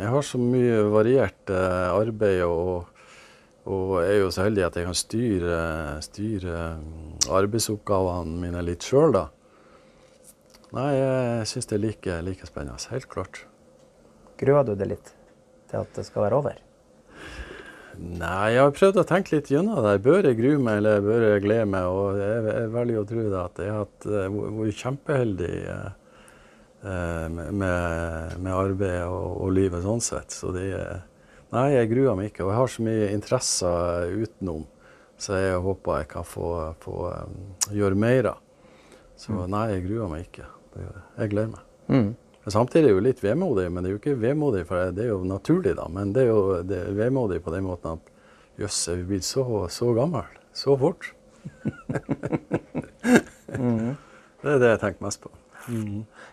jeg har så mye variert eh, arbeid og, og er jo så heldig at jeg kan styre, styre mm, arbeidsoppgavene mine litt sjøl, da. Nei, jeg syns det er like, like spennende. Helt klart. Gruer du deg litt til at det skal være over? Nei, jeg har prøvd å tenke litt gjennom det. Bør jeg grue meg, eller bør jeg glede meg? Og jeg, jeg velger å tro det at jeg har eh, vært kjempeheldig eh, eh, med, med, med arbeid og, og livet sånn sett. Så det Nei, jeg gruer meg ikke. Og jeg har så mye interesser utenom, så jeg håper jeg kan få, få um, gjøre mer. Så nei, jeg gruer meg ikke. Jeg gleder meg. Mm. Men samtidig er det jo litt vemodig, men det er jo ikke vemodig, for det er jo naturlig, da. Men det er jo det er vemodig på den måten at jøss, er vi blitt så, så gammel så fort? Det er det jeg tenker mest på.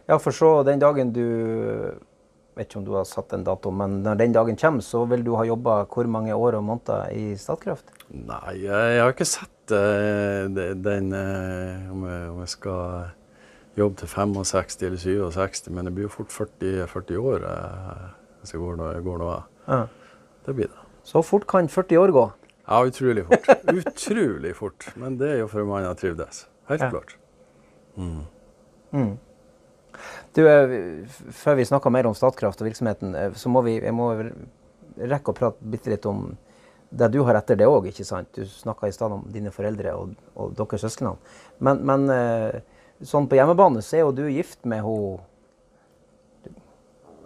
Ja, for så den dagen du Vet ikke om du har satt en dato, men når den dagen kommer, så vil du ha jobba hvor mange år og måneder i Statkraft? Nei, jeg, har ikke sett eh, den eh, om jeg skal jobbe til 65 eller 67, men det blir jo fort 40, 40 år eh, hvis jeg går nå, går nå av. Ja. Det blir det. Så fort kan 40 år gå. Ja, utrolig fort. Utrolig fort. Men det er jo for man har trivdes. Helt Ja. klart. Mm. Du, eh, før vi snakker mer om Statkraft og virksomheten, eh, så må vi jeg må rekke å prate bitte litt om det du har etter det òg, ikke sant? Du snakka i stad om dine foreldre og, og deres søsken. Men, men sånn på hjemmebane så er jo du gift med hun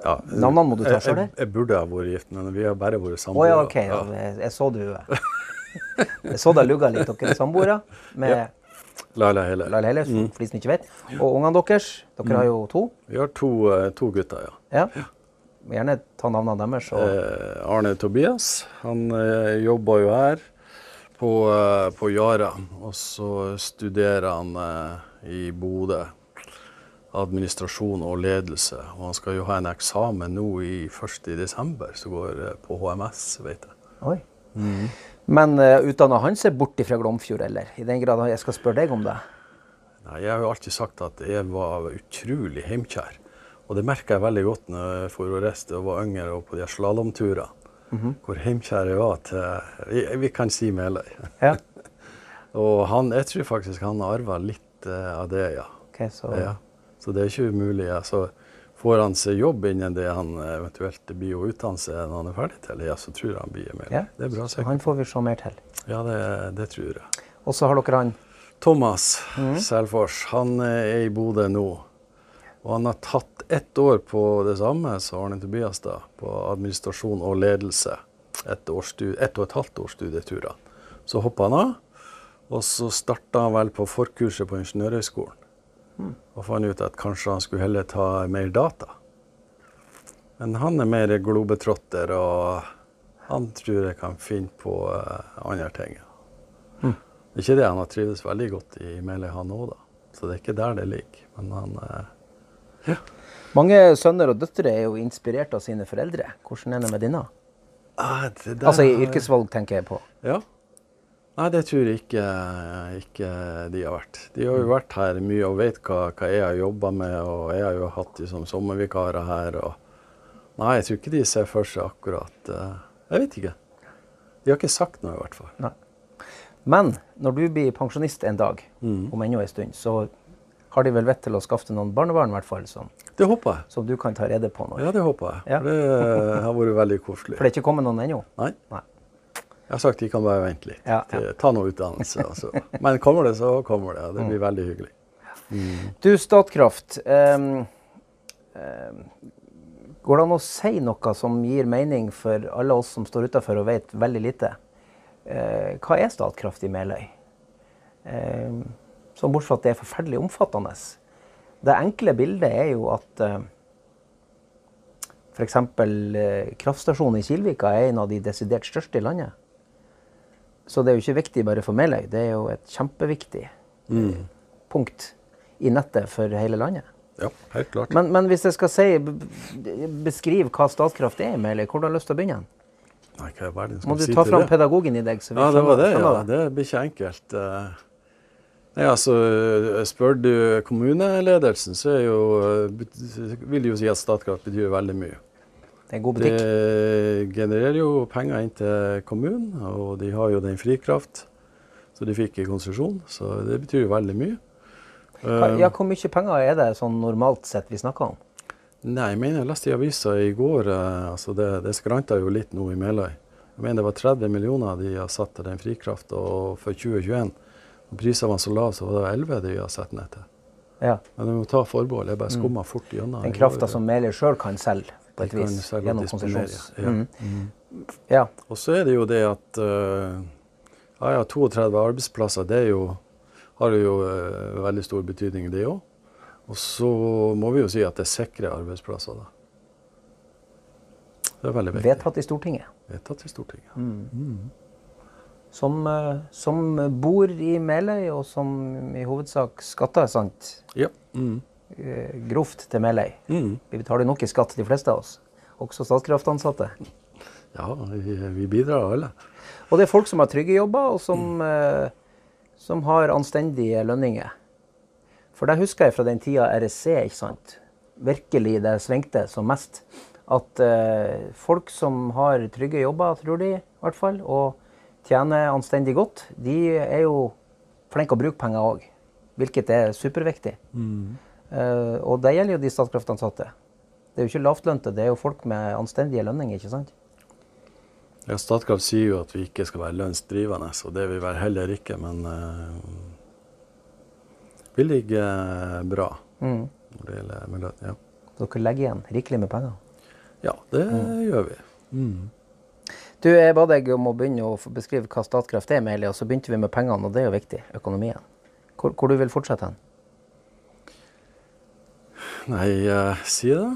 Ja, Navnene må du ta sjøl? Jeg, jeg burde ha vært gift, men vi har bare vært samboere. samboere. ja, OK. Ja. Jeg, jeg så du Jeg så deg lugga litt. Dere er samboere med Laila Hele. Laila Helle, for for de som ikke vet. Og ungene deres. Dere har jo to. Vi har to, eh, to gutter, ja. Ja. Gjerne ta navnene deres. Og, Eh, Arne Tobias, han eh, jobber jo her på, eh, på Yara. Og så studerer han eh, i Bodø administrasjon og ledelse. Og han skal jo ha en eksamen nå i 1. desember, som går eh, på HMS, vet jeg. Oi. Men uh, utdanna han seg bort fra Glomfjord, eller? I den grad jeg skal spørre deg om det? Nei, jeg har jo alltid sagt at jeg var utrolig heimkjær. Og det merka jeg veldig godt når jeg for å reiste og var yngre og på de slalåmturene. Mm -hmm. Hvor heimkjær jeg var til Vi, vi kan si Meløy. Ja. Og han, jeg tror faktisk han har arva litt eh, av det, ja. Okay, så, ja. Så det er ikke umulig. Ja. Så får han seg jobb innen det han eventuelt blir å utdanne seg når han er ferdig til, ja, så tror jeg han blir med. ja. Det er bra Så sikkert. han får vi se mer til. Ja, det, det tror jeg. Og så har dere han Thomas Selfors, han er i Bodø nå. Og han har tatt ett år på det samme som Arne Tobias, da, på administrasjon og ledelse. Et, års stu- og et halvt års studieturer. Så hoppa han av, og så starta han vel på forkurset på Ingeniørhøgskolen. Og fant ut at kanskje han skulle heller ta mer data. Men han er mer globetrotter, og han tror jeg kan finne på eh, andre ting. Mm. Ikke det han har trivdes veldig godt i Meløy, han òg, da. Så det er ikke der det ligger. Men han ja. Mange sønner og døtre er jo inspirert av sine foreldre. Hvordan er det med dine? ah, det der Altså i yrkesvalg, tenker jeg på. Ja. Nei, det tror jeg ikke, ikke de har vært. De har jo vært her mye og vet hva, hva jeg har jobba med, og jeg har jo hatt de som sommervikarer her. og Nei, jeg tror ikke de ser for seg akkurat eh, Jeg vet ikke. De har ikke sagt noe, i hvert fall. Nei. Men når du blir pensjonist en dag, Mm. om ennå en stund, så har de vel vett til å skaffe noen barnebarn, i hvert fall, som, Det håper jeg. som du kan ta rede på nå. Ja, det håper jeg. Ja. Det har vært veldig koselig. For det er ikke kommet noen ennå? Nei. Nei. Jeg har sagt de kan bare vente litt. Ja, ja. Ta noe utdannelse. Altså. Men kommer det, så kommer det. og Det blir veldig hyggelig. Du, Statkraft. Um, um, går det an å si noe som gir mening for alle oss som står utafor og vet veldig lite? Uh, hva er Statkraft i Meløy? Um, så bortsett fra at det er forferdelig omfattende. Det enkle bildet er jo at uh, f.eks. Uh, kraftstasjonen i Kilvika er en av de desidert største i landet. Så det er jo ikke viktig bare for Meløy, det er jo et kjempeviktig punkt i nettet for hele landet. Ja, helt klart. Men, men hvis jeg skal si, beskrive hva Statkraft er, i Meløy, hvor har du lyst til å begynne? Nei, hva er verden skal Må du si ta fram det? pedagogen i deg? så vi Ja, det var det. ja. Det blir ikke enkelt. Eh, Nei, altså, Spør du kommuneledelsen, så jo, eh, vil de jo si at Statkraft betyr veldig mye. Det er god butikk. Det genererer jo penger inn til kommunen, og de har jo den frikraft så de fikk i konsesjon, så det betyr jo veldig mye. Eh, Ja, hvor mye penger er det sånn normalt sett vi snakker om? Nei, jeg mener jeg leste i avisa i går eh, altså det, det skranta jo litt nå i Meløy. Jeg mener det var 30 millioner de har satt til den frikrafta, for 2021 når prisene var så lave, så var det 11 de har satt ned til. Ja. Men vi må ta forbehold. Jeg bare skumma fort gjennom. Den krafta som Meløy sjøl kan selge, på et vis. Gjennom konsesjons... ja. Mm. Ja. Og så er det jo det at uh, ja, ja, 32 arbeidsplasser, det er jo, har jo uh, veldig stor betydning, det òg. Og så må vi jo si at det sikrer arbeidsplasser, da. Det er veldig viktig. Vedtatt i Stortinget. Vedtatt i Stortinget. Mm. Som, eh, som bor i Meløy, og som i hovedsak skatter sant? Ja. Mm. Eh, Grovt til Meløy. Mm. Vi betaler nok i skatt, de fleste av oss. Også Statkraft-ansatte. Ja, vi, vi bidrar alle. Og det er folk som har trygge jobber, og som, eh, som har anstendige lønninger. For det husker jeg fra den tida RSC, ikke sant. Virkelig det svingte som mest. At eh, folk som har trygge jobber, tror de i hvert fall, og tjener anstendig godt, de er jo flinke å bruke penger òg. Hvilket er superviktig. Eh, og det gjelder jo de Statkraft-ansatte. Det er jo ikke lavtlønte, det er jo folk med anstendige lønninger, ikke sant. Ja, Statkraft sier jo at vi ikke skal være lønnsdrivende, og det vil vi heller ikke, men uh, vi ligger bra Mm. når det gjelder med lønn. Ja. Dere legger igjen rikelig med penger. ja, det gjør vi. Du, Jeg ba deg om å begynne å beskrive hva Statkraft er, Meili, og så begynte vi med pengene, og det er jo viktig. Økonomien. Hvor, hvor du vil fortsette hen? Nei, uh, si det.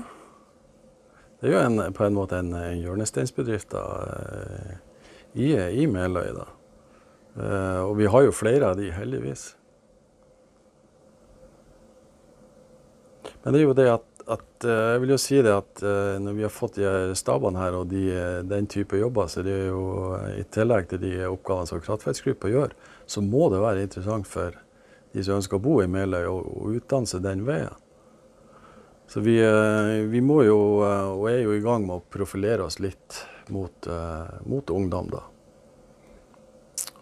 Det er jo en, på en måte en, en hjørnesteinsbedrift da, eh, i, i Meløy. da. Eh, og vi har jo flere av de, heldigvis. Men det er jo det at, at Jeg vil jo si det at når vi har fått de stabene her og de, den type jobber, så det er jo i tillegg til de oppgavene som kraftverksgruppa gjør, så må det være interessant for de som ønsker å bo i Meløy, å utdanne seg den veien. Så vi, eh, vi må jo, eh, og er jo i gang med å profilere oss litt mot, eh, mot ungdom, da.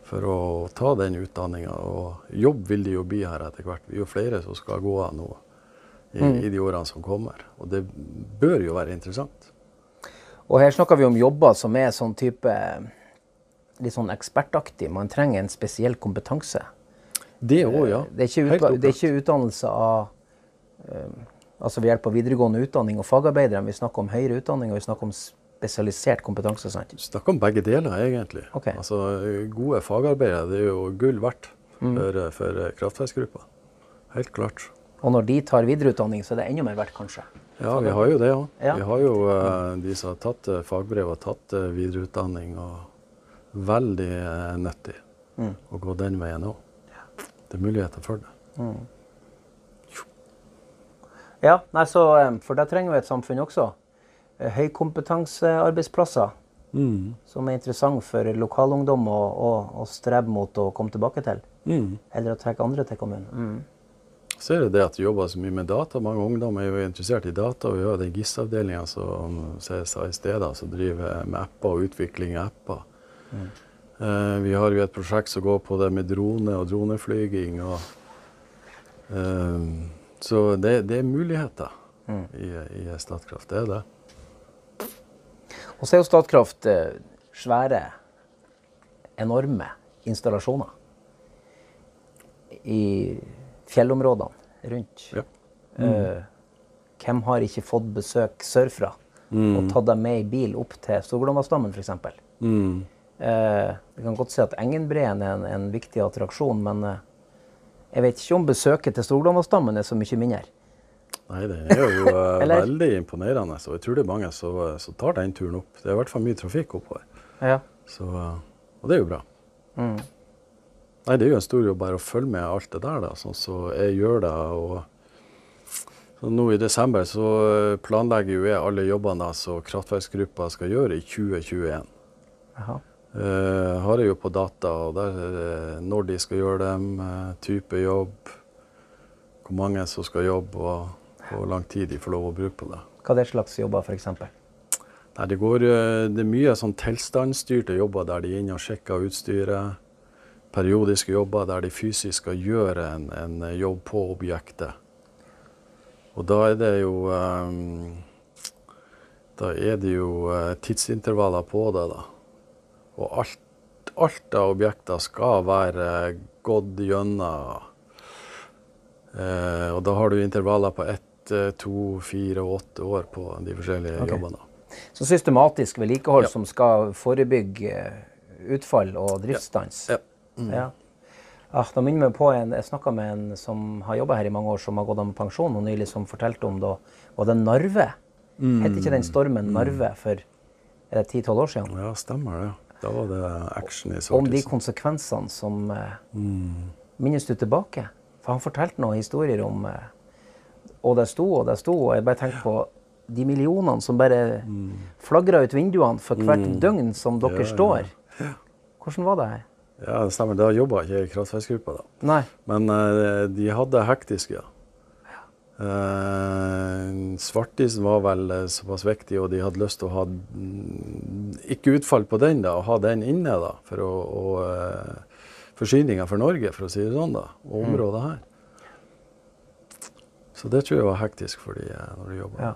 For å ta den utdanninga. Og jobb vil det jo bli her etter hvert. Vi er jo flere som skal gå av nå i, i de årene som kommer. Og det bør jo være interessant. Og her snakker vi om jobber som er sånn type litt sånn ekspertaktig. Man trenger en spesiell kompetanse. Det òg, ja. Det er ikke, utda det er ikke utdannelse av eh, Altså ved hjelp av videregående utdanning og fagarbeidere. Vi snakker om høyere utdanning og vi snakker om spesialisert kompetanse. sant? snakker om begge deler, egentlig. Okay. Altså, Gode fagarbeidere det er jo gull verdt Mm. for, for kraftverksgruppa. Helt klart. Og når de tar videreutdanning, så er det enda mer verdt, kanskje. Ja, vi har jo det òg. Ja. Vi har jo eh, de som har tatt eh, fagbrev og tatt eh, videreutdanning. og Veldig eh, nyttig Mm. å gå den veien òg. Det er muligheter for det. Ja, nei, så, for der trenger vi et samfunn også. Eh, Høykompetansearbeidsplasser Mm. som er interessant for lokalungdom å, å, å strebe mot å komme tilbake til. Mm. Eller å trekke andre til kommunen. Mm. Så er det at vi jobber så mye med data. Mange ungdommer er jo interessert i data. Vi har den GIS-avdelinga som som jeg sa i stedet, som driver med apper og utvikling av apper. Eh, vi har jo et prosjekt som går på det med drone og droneflyging. Og, eh, så det, det er muligheter i, i Statkraft. Det er det. Og så er jo Statkraft eh, svære, enorme installasjoner i fjellområdene rundt. Ja. Eh, hvem har ikke fått besøk sørfra og tatt dem med i bil opp til Storglommastammen f.eks.? Mm. Eh, vi kan godt si at Engenbreen er en, en viktig attraksjon, men eh, jeg vet ikke om besøket til Storglommastammen er så mye mindre. Nei, det er jo eh, veldig imponerende. Og jeg tror det er mange som som tar den turen opp. Det er i hvert fall mye trafikk oppover. Ja. Så, eh, og det er jo bra. Mm. Nei, det er jo en stor jobb bare å følge med alt det der, da, sånn som jeg gjør det. og så Nå i desember så eh, planlegger jo jeg alle jobbene som kraftverksgruppa skal gjøre i 2021. Jaha. Eh, har jeg jo på data, og der er når de skal gjøre dem, eh, type jobb, hvor mange som skal jobbe, og hvor lang tid de får lov å bruke på det. Hva er det slags jobber, f.eks.? Nei, det, går, eh, det er mye sånn tilstandsstyrte jobber der de er inne og sjekker utstyret. Periodiske jobber der de fysisk skal gjøre en, en jobb på objektet. Og da er det jo um, Da er det jo eh, tidsintervaller på det, da. Og alt, alt av objekter skal være gått gjennom Eh, og da har du intervaller på ett, eh, to, fire og åtte år på de forskjellige okay. jobbene. Så systematisk vedlikehold Ja. som skal forebygge eh, utfall og driftsstans. Ja. Mm. Ja. Ah, da minner meg på en, Jeg snakka med en som har jobba her i mange år, som har gått av med pensjon, og nylig som fortalte om da var det Narve. Mm. Het ikke den stormen Narve for er 10-12 år siden? Ja, stemmer det. Da var det action i Om de konsekvensene som eh, Mm. Minnes du tilbake? For han fortalte noen historier om eh, Og det sto og det sto, og jeg bare tenkte på de millionene som bare flagra ut vinduene for hvert døgn som dere ja, står. ja. Hvordan var det her? Ja, det stemmer. Da jobba ikke jeg i kraftverksgruppa, da. Nei. Men eh, de hadde hektisk, ja. Eh, svartisen var vel eh, såpass viktig, og de hadde lyst til å ha mm, ikke utfall på den, da, og ha den inne da, for å, å uh, forsyninga for Norge, for å si det sånn, da, og området her. Så det tror jeg var hektisk for de eh, når de jobba. Ja.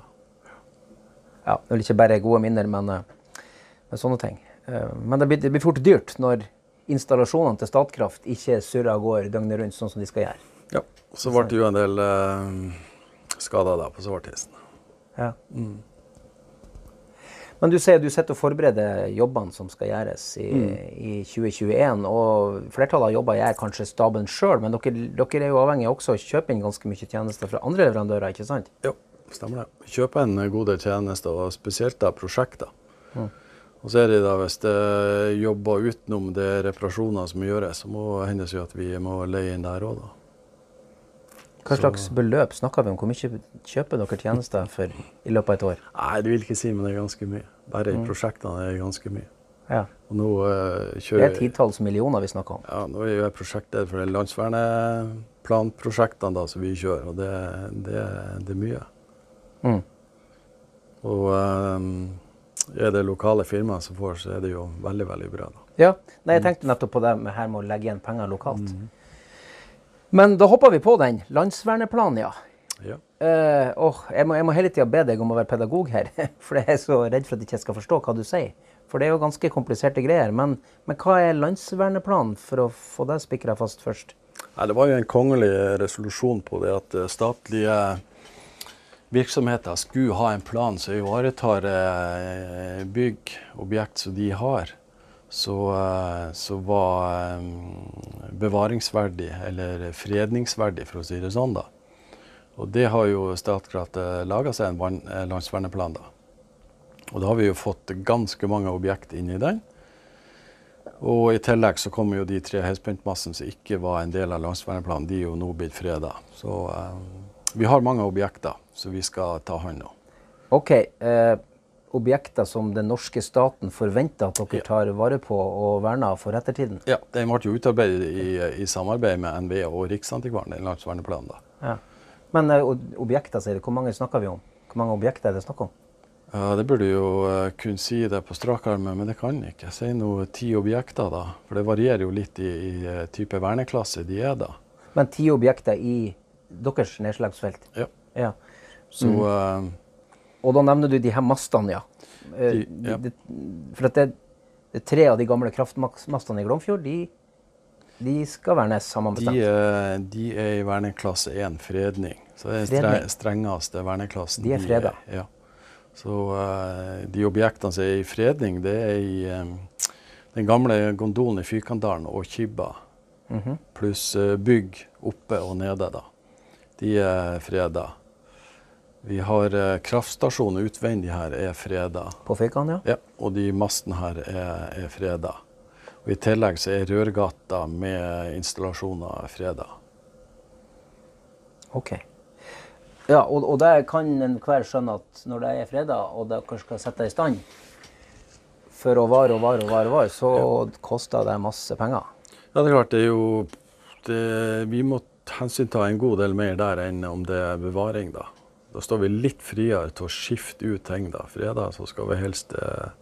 Ja, det er ikke bare gode minner, men, eh, men sånne ting. Uh, Men det blir, det blir fort dyrt når installasjonene til Statkraft ikke surrer av gårde døgnet rundt sånn som de skal gjøre. Ja. Så ble det jo en del eh, skader da på svartisen. Ja. Men du sier du sitter og forbereder jobbene som skal gjøres i, i 2021. Og flertallet av jobber gjør kanskje staben sjøl, men dere, dere er jo avhengig også av å kjøpe inn ganske mye tjenester fra andre leverandører, ikke sant? Ja, stemmer det. Kjøpe inn gode tjenester, og spesielt da prosjekter. Og så er det da hvis det er jobber utenom det reparasjoner som gjøres, så må hende det jo at vi må leie inn der òg. Hva slags beløp snakker vi om? Hvor mye kjøper dere tjenester for i løpet av et år? Nei, det vil ikke si, men det er ganske mye. Bare i prosjektene er det ganske mye. Ja. Og nå uh, Det er titalls millioner vi snakker om. Ja, nå er jeg prosjektleder for landsverneplanprosjektene da, som vi kjører, og det, det, det er mye. Mm. Og um, er det lokale firmaer som får, så er det jo veldig, veldig bra. da. Ja, Nei, jeg tenkte nettopp på det med her med å legge igjen penger lokalt. Men da hopper vi på den. Landsverneplanen, ja. Ja. Uh, oh, jeg, må, jeg må hele tida be deg om å være pedagog her, for jeg er så redd for at jeg ikke skal forstå hva du sier. For det er jo ganske kompliserte greier. Men, men hva er landsverneplanen, for å få deg spikra fast først? Nei, det var jo en kongelig resolusjon på det at eh, statlige virksomheter skulle ha en plan som ivaretar eh, bygg, objekt som de har, så, eh, så var eh, bevaringsverdig, eller fredningsverdig, for å si det sånn. da. Og det har jo Statkraft eh, laga seg en landsverneplan, da. Og da har vi jo fått ganske mange objekt inn i den. Og i tillegg så kommer jo de tre høyspentmassene som ikke var en del av landsverneplanen, de er jo nå blitt freda. Så eh, vi har mange objekter som vi skal ta hånd om. OK. Eh, objekter som den norske staten forventer at dere tar vare på og verner for ettertiden. Ja, Den ble jo utarbeidet i, i samarbeid med NVE og Riksantikvaren, den landsverneplanen. da. Ja. Men eh, objekter, sier du. Hvor mange snakker vi om? Hvor mange objekter er det snakk om? Ja, Det burde jo uh, kunne si det på strak arm, men det kan jeg ikke. Si nå ti objekter, da. For det varierer jo litt i, i eh, type verneklasse de er, da. Men ti objekter i deres nedslagsfelt. Ja. Ja. Så eh, Og da nevner du de her mastene, ja. Eh, De- ja. de- for at det, det er tre av de gamle kraftmastene i Glomfjord, de, de skal vernes, har man de, bestemt. De, de er i verneklasse 1, fredning. Så det er den strengeste verneklassen. De er freda. Ja. Så eh, de objektene som er i fredning, det er i eh, den gamle gondolen i Fykandalen og Kibba. Mhm. Pluss eh, bygg oppe og nede, da. De er freda. Vi har eh, kraftstasjonen utvendig her er freda. På Fekan, ja. Ja, og de mastene her er, er freda. Og I tillegg så er rørgata med installasjoner freda. OK. Ja, og, og det kan enhver skjønne at når det er freda, og dere skal sette det i stand for å vare og vare og vare, og vare så koster det masse penger. Ja, det er klart, det er jo det, Vi må hensynta en god del mer der enn om det er bevaring, da. Da står vi litt friere til å skifte ut ting, da. Fredag så skal vi helst eh,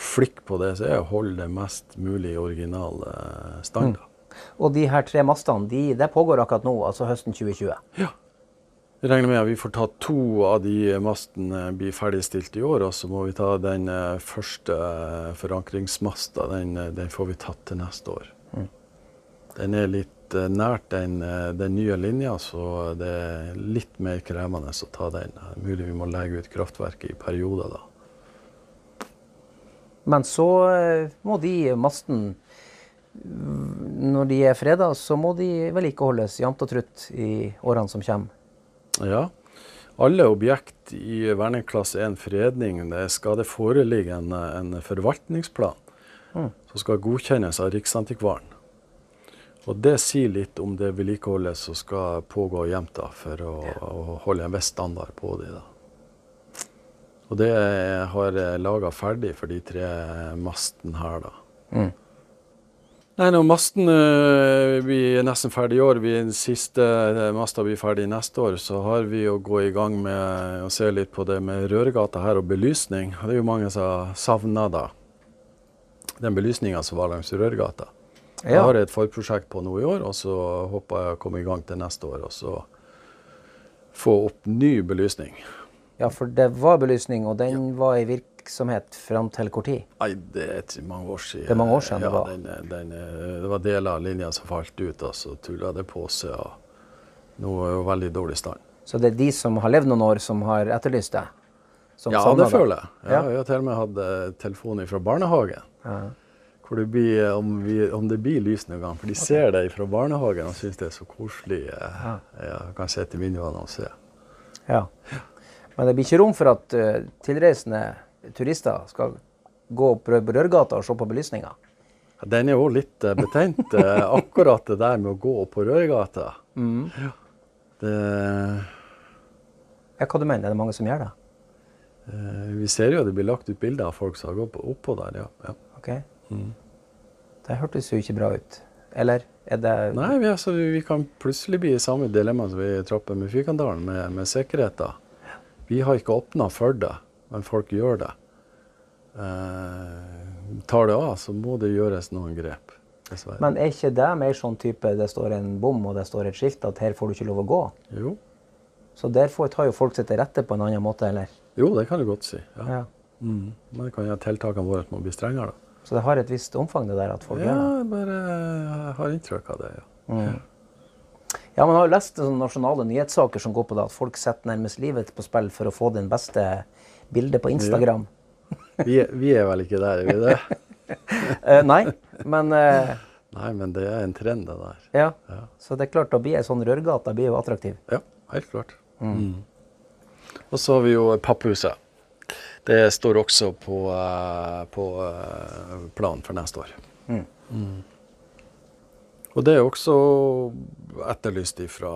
flikke på det, som er å holde det mest mulig i original eh, stand. da. Og de her tre mastene, de, det pågår akkurat nå, altså høsten 2020. Ja. Jeg regner med at vi får ta to av de mastene blir ferdigstilt i år, og så må vi ta den eh, første eh, forankringsmasta. Den, den får vi tatt til neste år. Den er litt litt eh, nært den, eh, den nye linja, så det er litt mer krevende å ta den. Mulig vi må legge ut kraftverket i perioder da. Men så eh, må de masten Når de er freda, så må de vedlikeholdes jevnt og trutt i årene som kommer. Ja. Alle objekt i verneklasse 1 fredning, det skal det foreligge en, en forvaltningsplan Mm. som skal godkjennes av Riksantikvaren. Og det sier litt om det vedlikeholdet som skal pågå jevnt for å, å holde en viss standard på de. da. Og det har jeg laga ferdig for de tre mastene her, da. Mm. Nei, når masten øh, blir nesten ferdig i år, vi, den siste øh, masta blir ferdig neste år, så har vi å gå i gang med å se litt på det med Røregata her og belysning. Det er jo mange som savner da den belysninga som var langs Rørgata. Jeg Ja. har et forprosjekt på nå i år, og så håper jeg å komme i gang til neste år og så få opp ny belysning. ja, for det var belysning, og den var i virksomhet fram til hvor tid? Nei, det er mange år siden. Det er mange år siden det var. Den, den, det var deler av linja som falt ut, og så tulla det på seg. og Nå er jo veldig dårlig stand. Så det er de som har levd noen år, som har etterlyst det? Ja, det føler jeg. Ja, Ja. Jeg har til og med hatt eh, telefon fra barnehagen. Ja. Det blir, eh, om, vi, om det blir lys noen gang. For de ser det fra barnehagen og syns det er så koselig. eh, Ja. Jeg kan sitte i vinduene og se. Ja. Men det blir ikke rom for at uh, tilreisende turister skal gå opp Rørgata og se på belysninga? Den er jo litt uh, betent, uh, akkurat det der med å gå opp på Rørgata. Mm. Det, Ja, hva du mener? Er det mange som gjør det? vi ser jo det blir lagt ut bilder av folk som har gått på- oppå der, ja. ja. Ok. Mm. Det hørtes jo ikke bra ut. Eller er det Nei, vi, altså, vi kan plutselig bli i samme dilemma som vi trapper med Fyrkandalen, med, med sikkerheten. Vi har ikke åpna for det, men folk gjør det. Eh, tar det av, så må det gjøres noen grep. Dessverre. Men er ikke det mer sånn type det står en bom og det står et skilt at her får du ikke lov å gå? jo. Så der får, tar jo folk seg til rette på en annen måte, eller? jo, det kan du godt si. Ja. Ja. Mm. Men det kan gjøre tiltakene våre må bli strengere. da. Så det har et visst omfang, det der at folk Ja, gjør det? jeg bare jeg har inntrykk av det. ja. Mm. Ja, man har jo lest sånne nasjonale nyhetssaker som går på det at folk setter nærmest livet på spill for å få det beste bildet på Instagram. Vi, er- vi er vel ikke der, er vi det? Eh, nei, men eh, Nei, men det er en trend, det der. ja. Ja, Så det er klart, da blir ei sånn rørgate blir jo attraktiv. ja helt klart. Mm. Og så har vi jo Papphuset. Det står også på, eh, på eh, planen for neste år. Mm. Mm. Og det er også etterlyst fra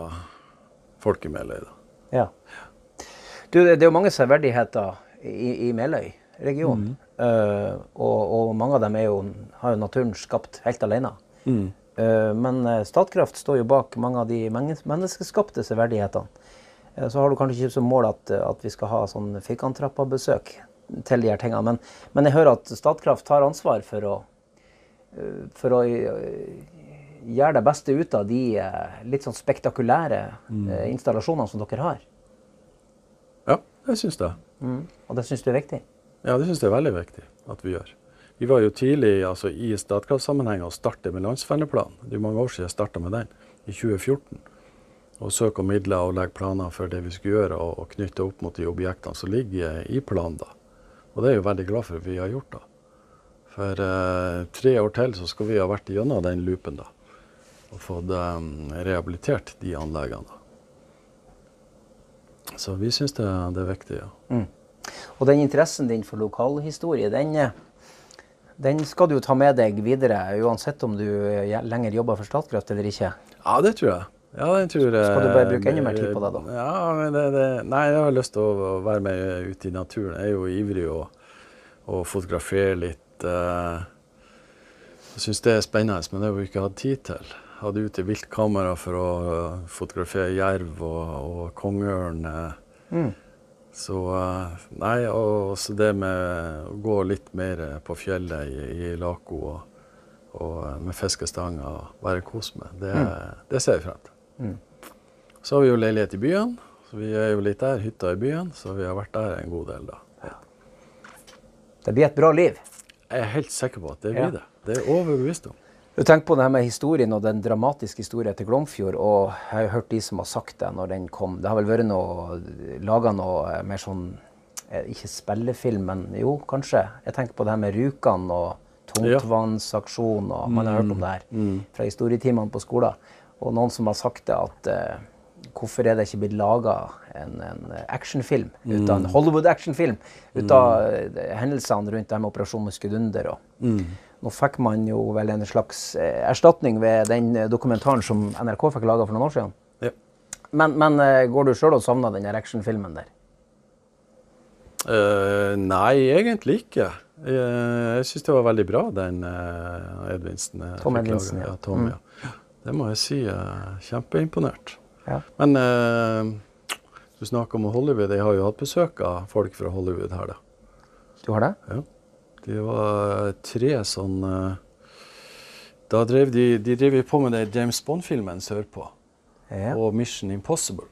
folk i Meløy. Ja. Du, det er jo mange severdigheter i, i Meløy-regionen. Eh, og, og mange av dem er jo, har jo naturen skapt helt alene. Mm. Uh, men Statkraft står jo bak mange av de menneskeskapte severdighetene. Eh, så har du kanskje ikke som mål at, at vi skal ha sånn firkanttrappa-besøk til de her tingene. Men, men jeg hører at Statkraft tar ansvar for å, eh, for å eh, gjøre det beste ut av de litt sånn spektakulære mm. installasjonene som dere har. Ja, jeg syns jeg. Og det syns du er viktig? Ja, det syns jeg er veldig viktig at vi gjør. Vi var jo tidlig altså, i Statkraft-sammenheng å starte med landsvenneplanen. Det er mange år siden jeg starta med den, i 2014. Å søke om midler og legge planer for det vi skulle gjøre, og, og knytte opp mot de objektene som ligger i planen. da. Og det er jeg jo veldig glad for at vi har gjort. da. For eh, tre år til så skal vi ha vært gjennom den loopen da. Og fått eh, rehabilitert de anleggene. da. Så vi syns det, det er viktig, ja. Og den interessen din for lokalhistorie, den, eh, den skal du jo ta med deg videre, uansett om du eh, lenger jobber for Statkraft eller ikke. Ja, det tror jeg. Ja, den tror jeg. Skal du bare bruke enda mer tid på det, da? Ja, men det, det, nei, jeg har lyst til å å være med ute i naturen. Jeg er jo ivrig og, og fotografere litt. eh. Jeg syns det er spennende, men det har vi ikke hatt tid til. Jeg hadde ute viltkamera for å eh, fotografere jerv og, og kongeørn. eh. Mm. Så Nei, og så det med å gå litt mer på fjellet i, i Lako og, og med fiskestanger og bare kose meg, det, det ser jeg frem til. Mm. Så har vi jo leilighet i byen, så vi er jo litt der, hytta i byen, så vi har vært der en god del, da. Det blir et bra liv. Jeg er helt sikker på at det blir Ja. det. Det er overbevist om. Du tenker på det her med historien og den dramatiske historien til Glomfjord. Og jeg har hørt de som har sagt det når den kom. Det har vel vært noe laga noe eh, mer sånn eh, Ikke spillefilm, men jo, kanskje. Jeg tenker på det her med Rjukan og tungtvannsaksjon, og man har hørt om det her fra historietimene på skolen. Og noen som har sagt det at eh, hvorfor er det ikke blitt laga en, en actionfilm av en Hollywood-actionfilm ut av mm. hendelsene rundt det med Operasjon Muskedunder. Og Nå fikk man jo vel en slags eh, erstatning ved den eh, dokumentaren som NRK fikk laga for noen år siden. Ja. Men, men eh, går du sjøl og savner den actionfilmen der? Uh, nei, egentlig ikke. Jeg, jeg syns det var veldig bra, den uh, Edvinsen. eh, Tom Edvinsen, ja. ja. Tom, ja. Det må jeg si. Uh, kjempeimponert. Ja. Men eh, du snakker om Hollywood. Jeg har jo hatt besøk av folk fra Hollywood her, da. Du har det? Ja. De var tre sånn eh, Da drev de, de drev på med det James Bond-filmen sørpå. Ja. Og Mission Impossible.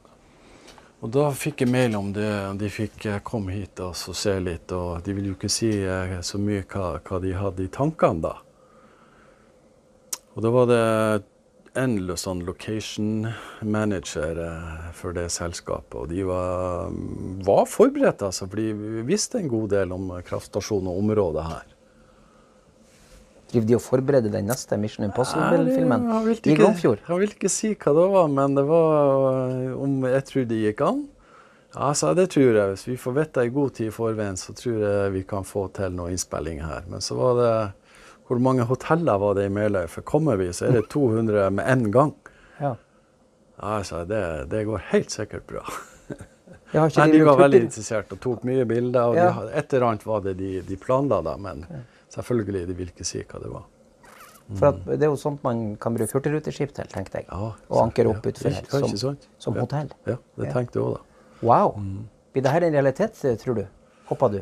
Og da fikk jeg mail om det. De fikk eh, komme hit og så se litt. Og de ville jo ikke si så mye hva, hva de hadde i tankene da. Og da var det en lo- sånn location manager eh, for det selskapet. Og de var, var forberedt, altså. For de visste en god del om kraftstasjonen og området her. Driver de og forbereder den neste Mission Impossible-filmen i Glomfjord? Han ville ikke si hva det var, men det var øh, om jeg tror det gikk an. Ja, jeg det tror jeg. Hvis vi får vite i god tid i forveien, så tror jeg vi kan få til noe innspilling her. Men så var det Hvor mange hoteller var det i Meløy? For kommer vi, så er det 200 med en gang. Ja. Altså, det, det går helt sikkert bra. Nei, de var veldig interessert og tok mye bilder. og Ja. de, Et eller annet var det de, de planla, da, men selvfølgelig, de vil ikke si hva det var. For at det er jo sånt man kan bruke hurtigruteskip til, tenkte jeg. Ja, og anker opp ja, utfor her, som, som Ja. hotell. Ja, det tenkte jeg òg, da. Wow! Mm. Blir dette en realitet, tror du? Håper du?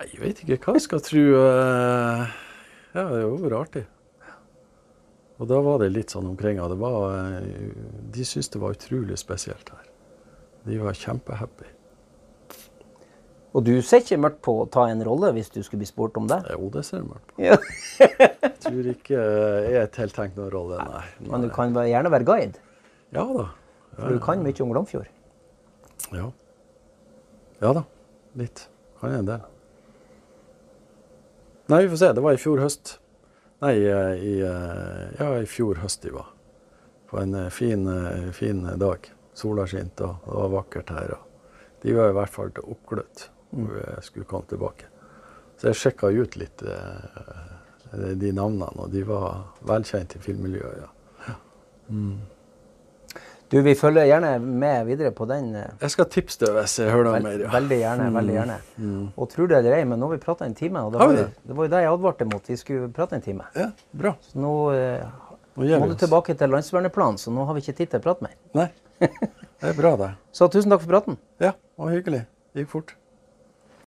Jeg vet ikke hva jeg skal tro. eh, Ja, det var jo artig. Og da var det litt sånn omkring. Og det var, de syntes det var utrolig spesielt her. De var kjempehappy. Og du ser ikke mørkt på å ta en rolle hvis du skulle bli spurt om det? Jo, det ser jeg mørkt på. Ja. Jeg tror ikke jeg er tiltenkt noen rolle, nei. Men du kan gjerne være guide, Ja da. for du kan mye om Glomfjord. Ja. ja da. Litt. Kan en del. Nei, vi får se. Det var i fjor høst. Nei, i, eh, ja, i fjor høst de var. På en eh, fin, eh, fin dag. Sola skinte, og det var vakkert her. De var i hvert fall oppglødd når vi skulle komme tilbake. Så jeg sjekka ut litt de navnene, og de var velkjent i filmmiljøet. ja. Du, vi følger gjerne med videre på den. eh, Jeg skal tipse deg hvis jeg hører noe mer. ja. Veldig gjerne. veldig gjerne. Og tror det eller ei, men nå har vi prata en time, og det var, det? det var jo det jeg advarte mot. Vi skulle prate en time. Ja, bra. Så nå eh, Nå må vi du tilbake til landsverneplanen, så nå har vi ikke tid til å prate mer. Nei, det er bra det. Så tusen takk for praten. Ja, det var hyggelig. Det gikk fort.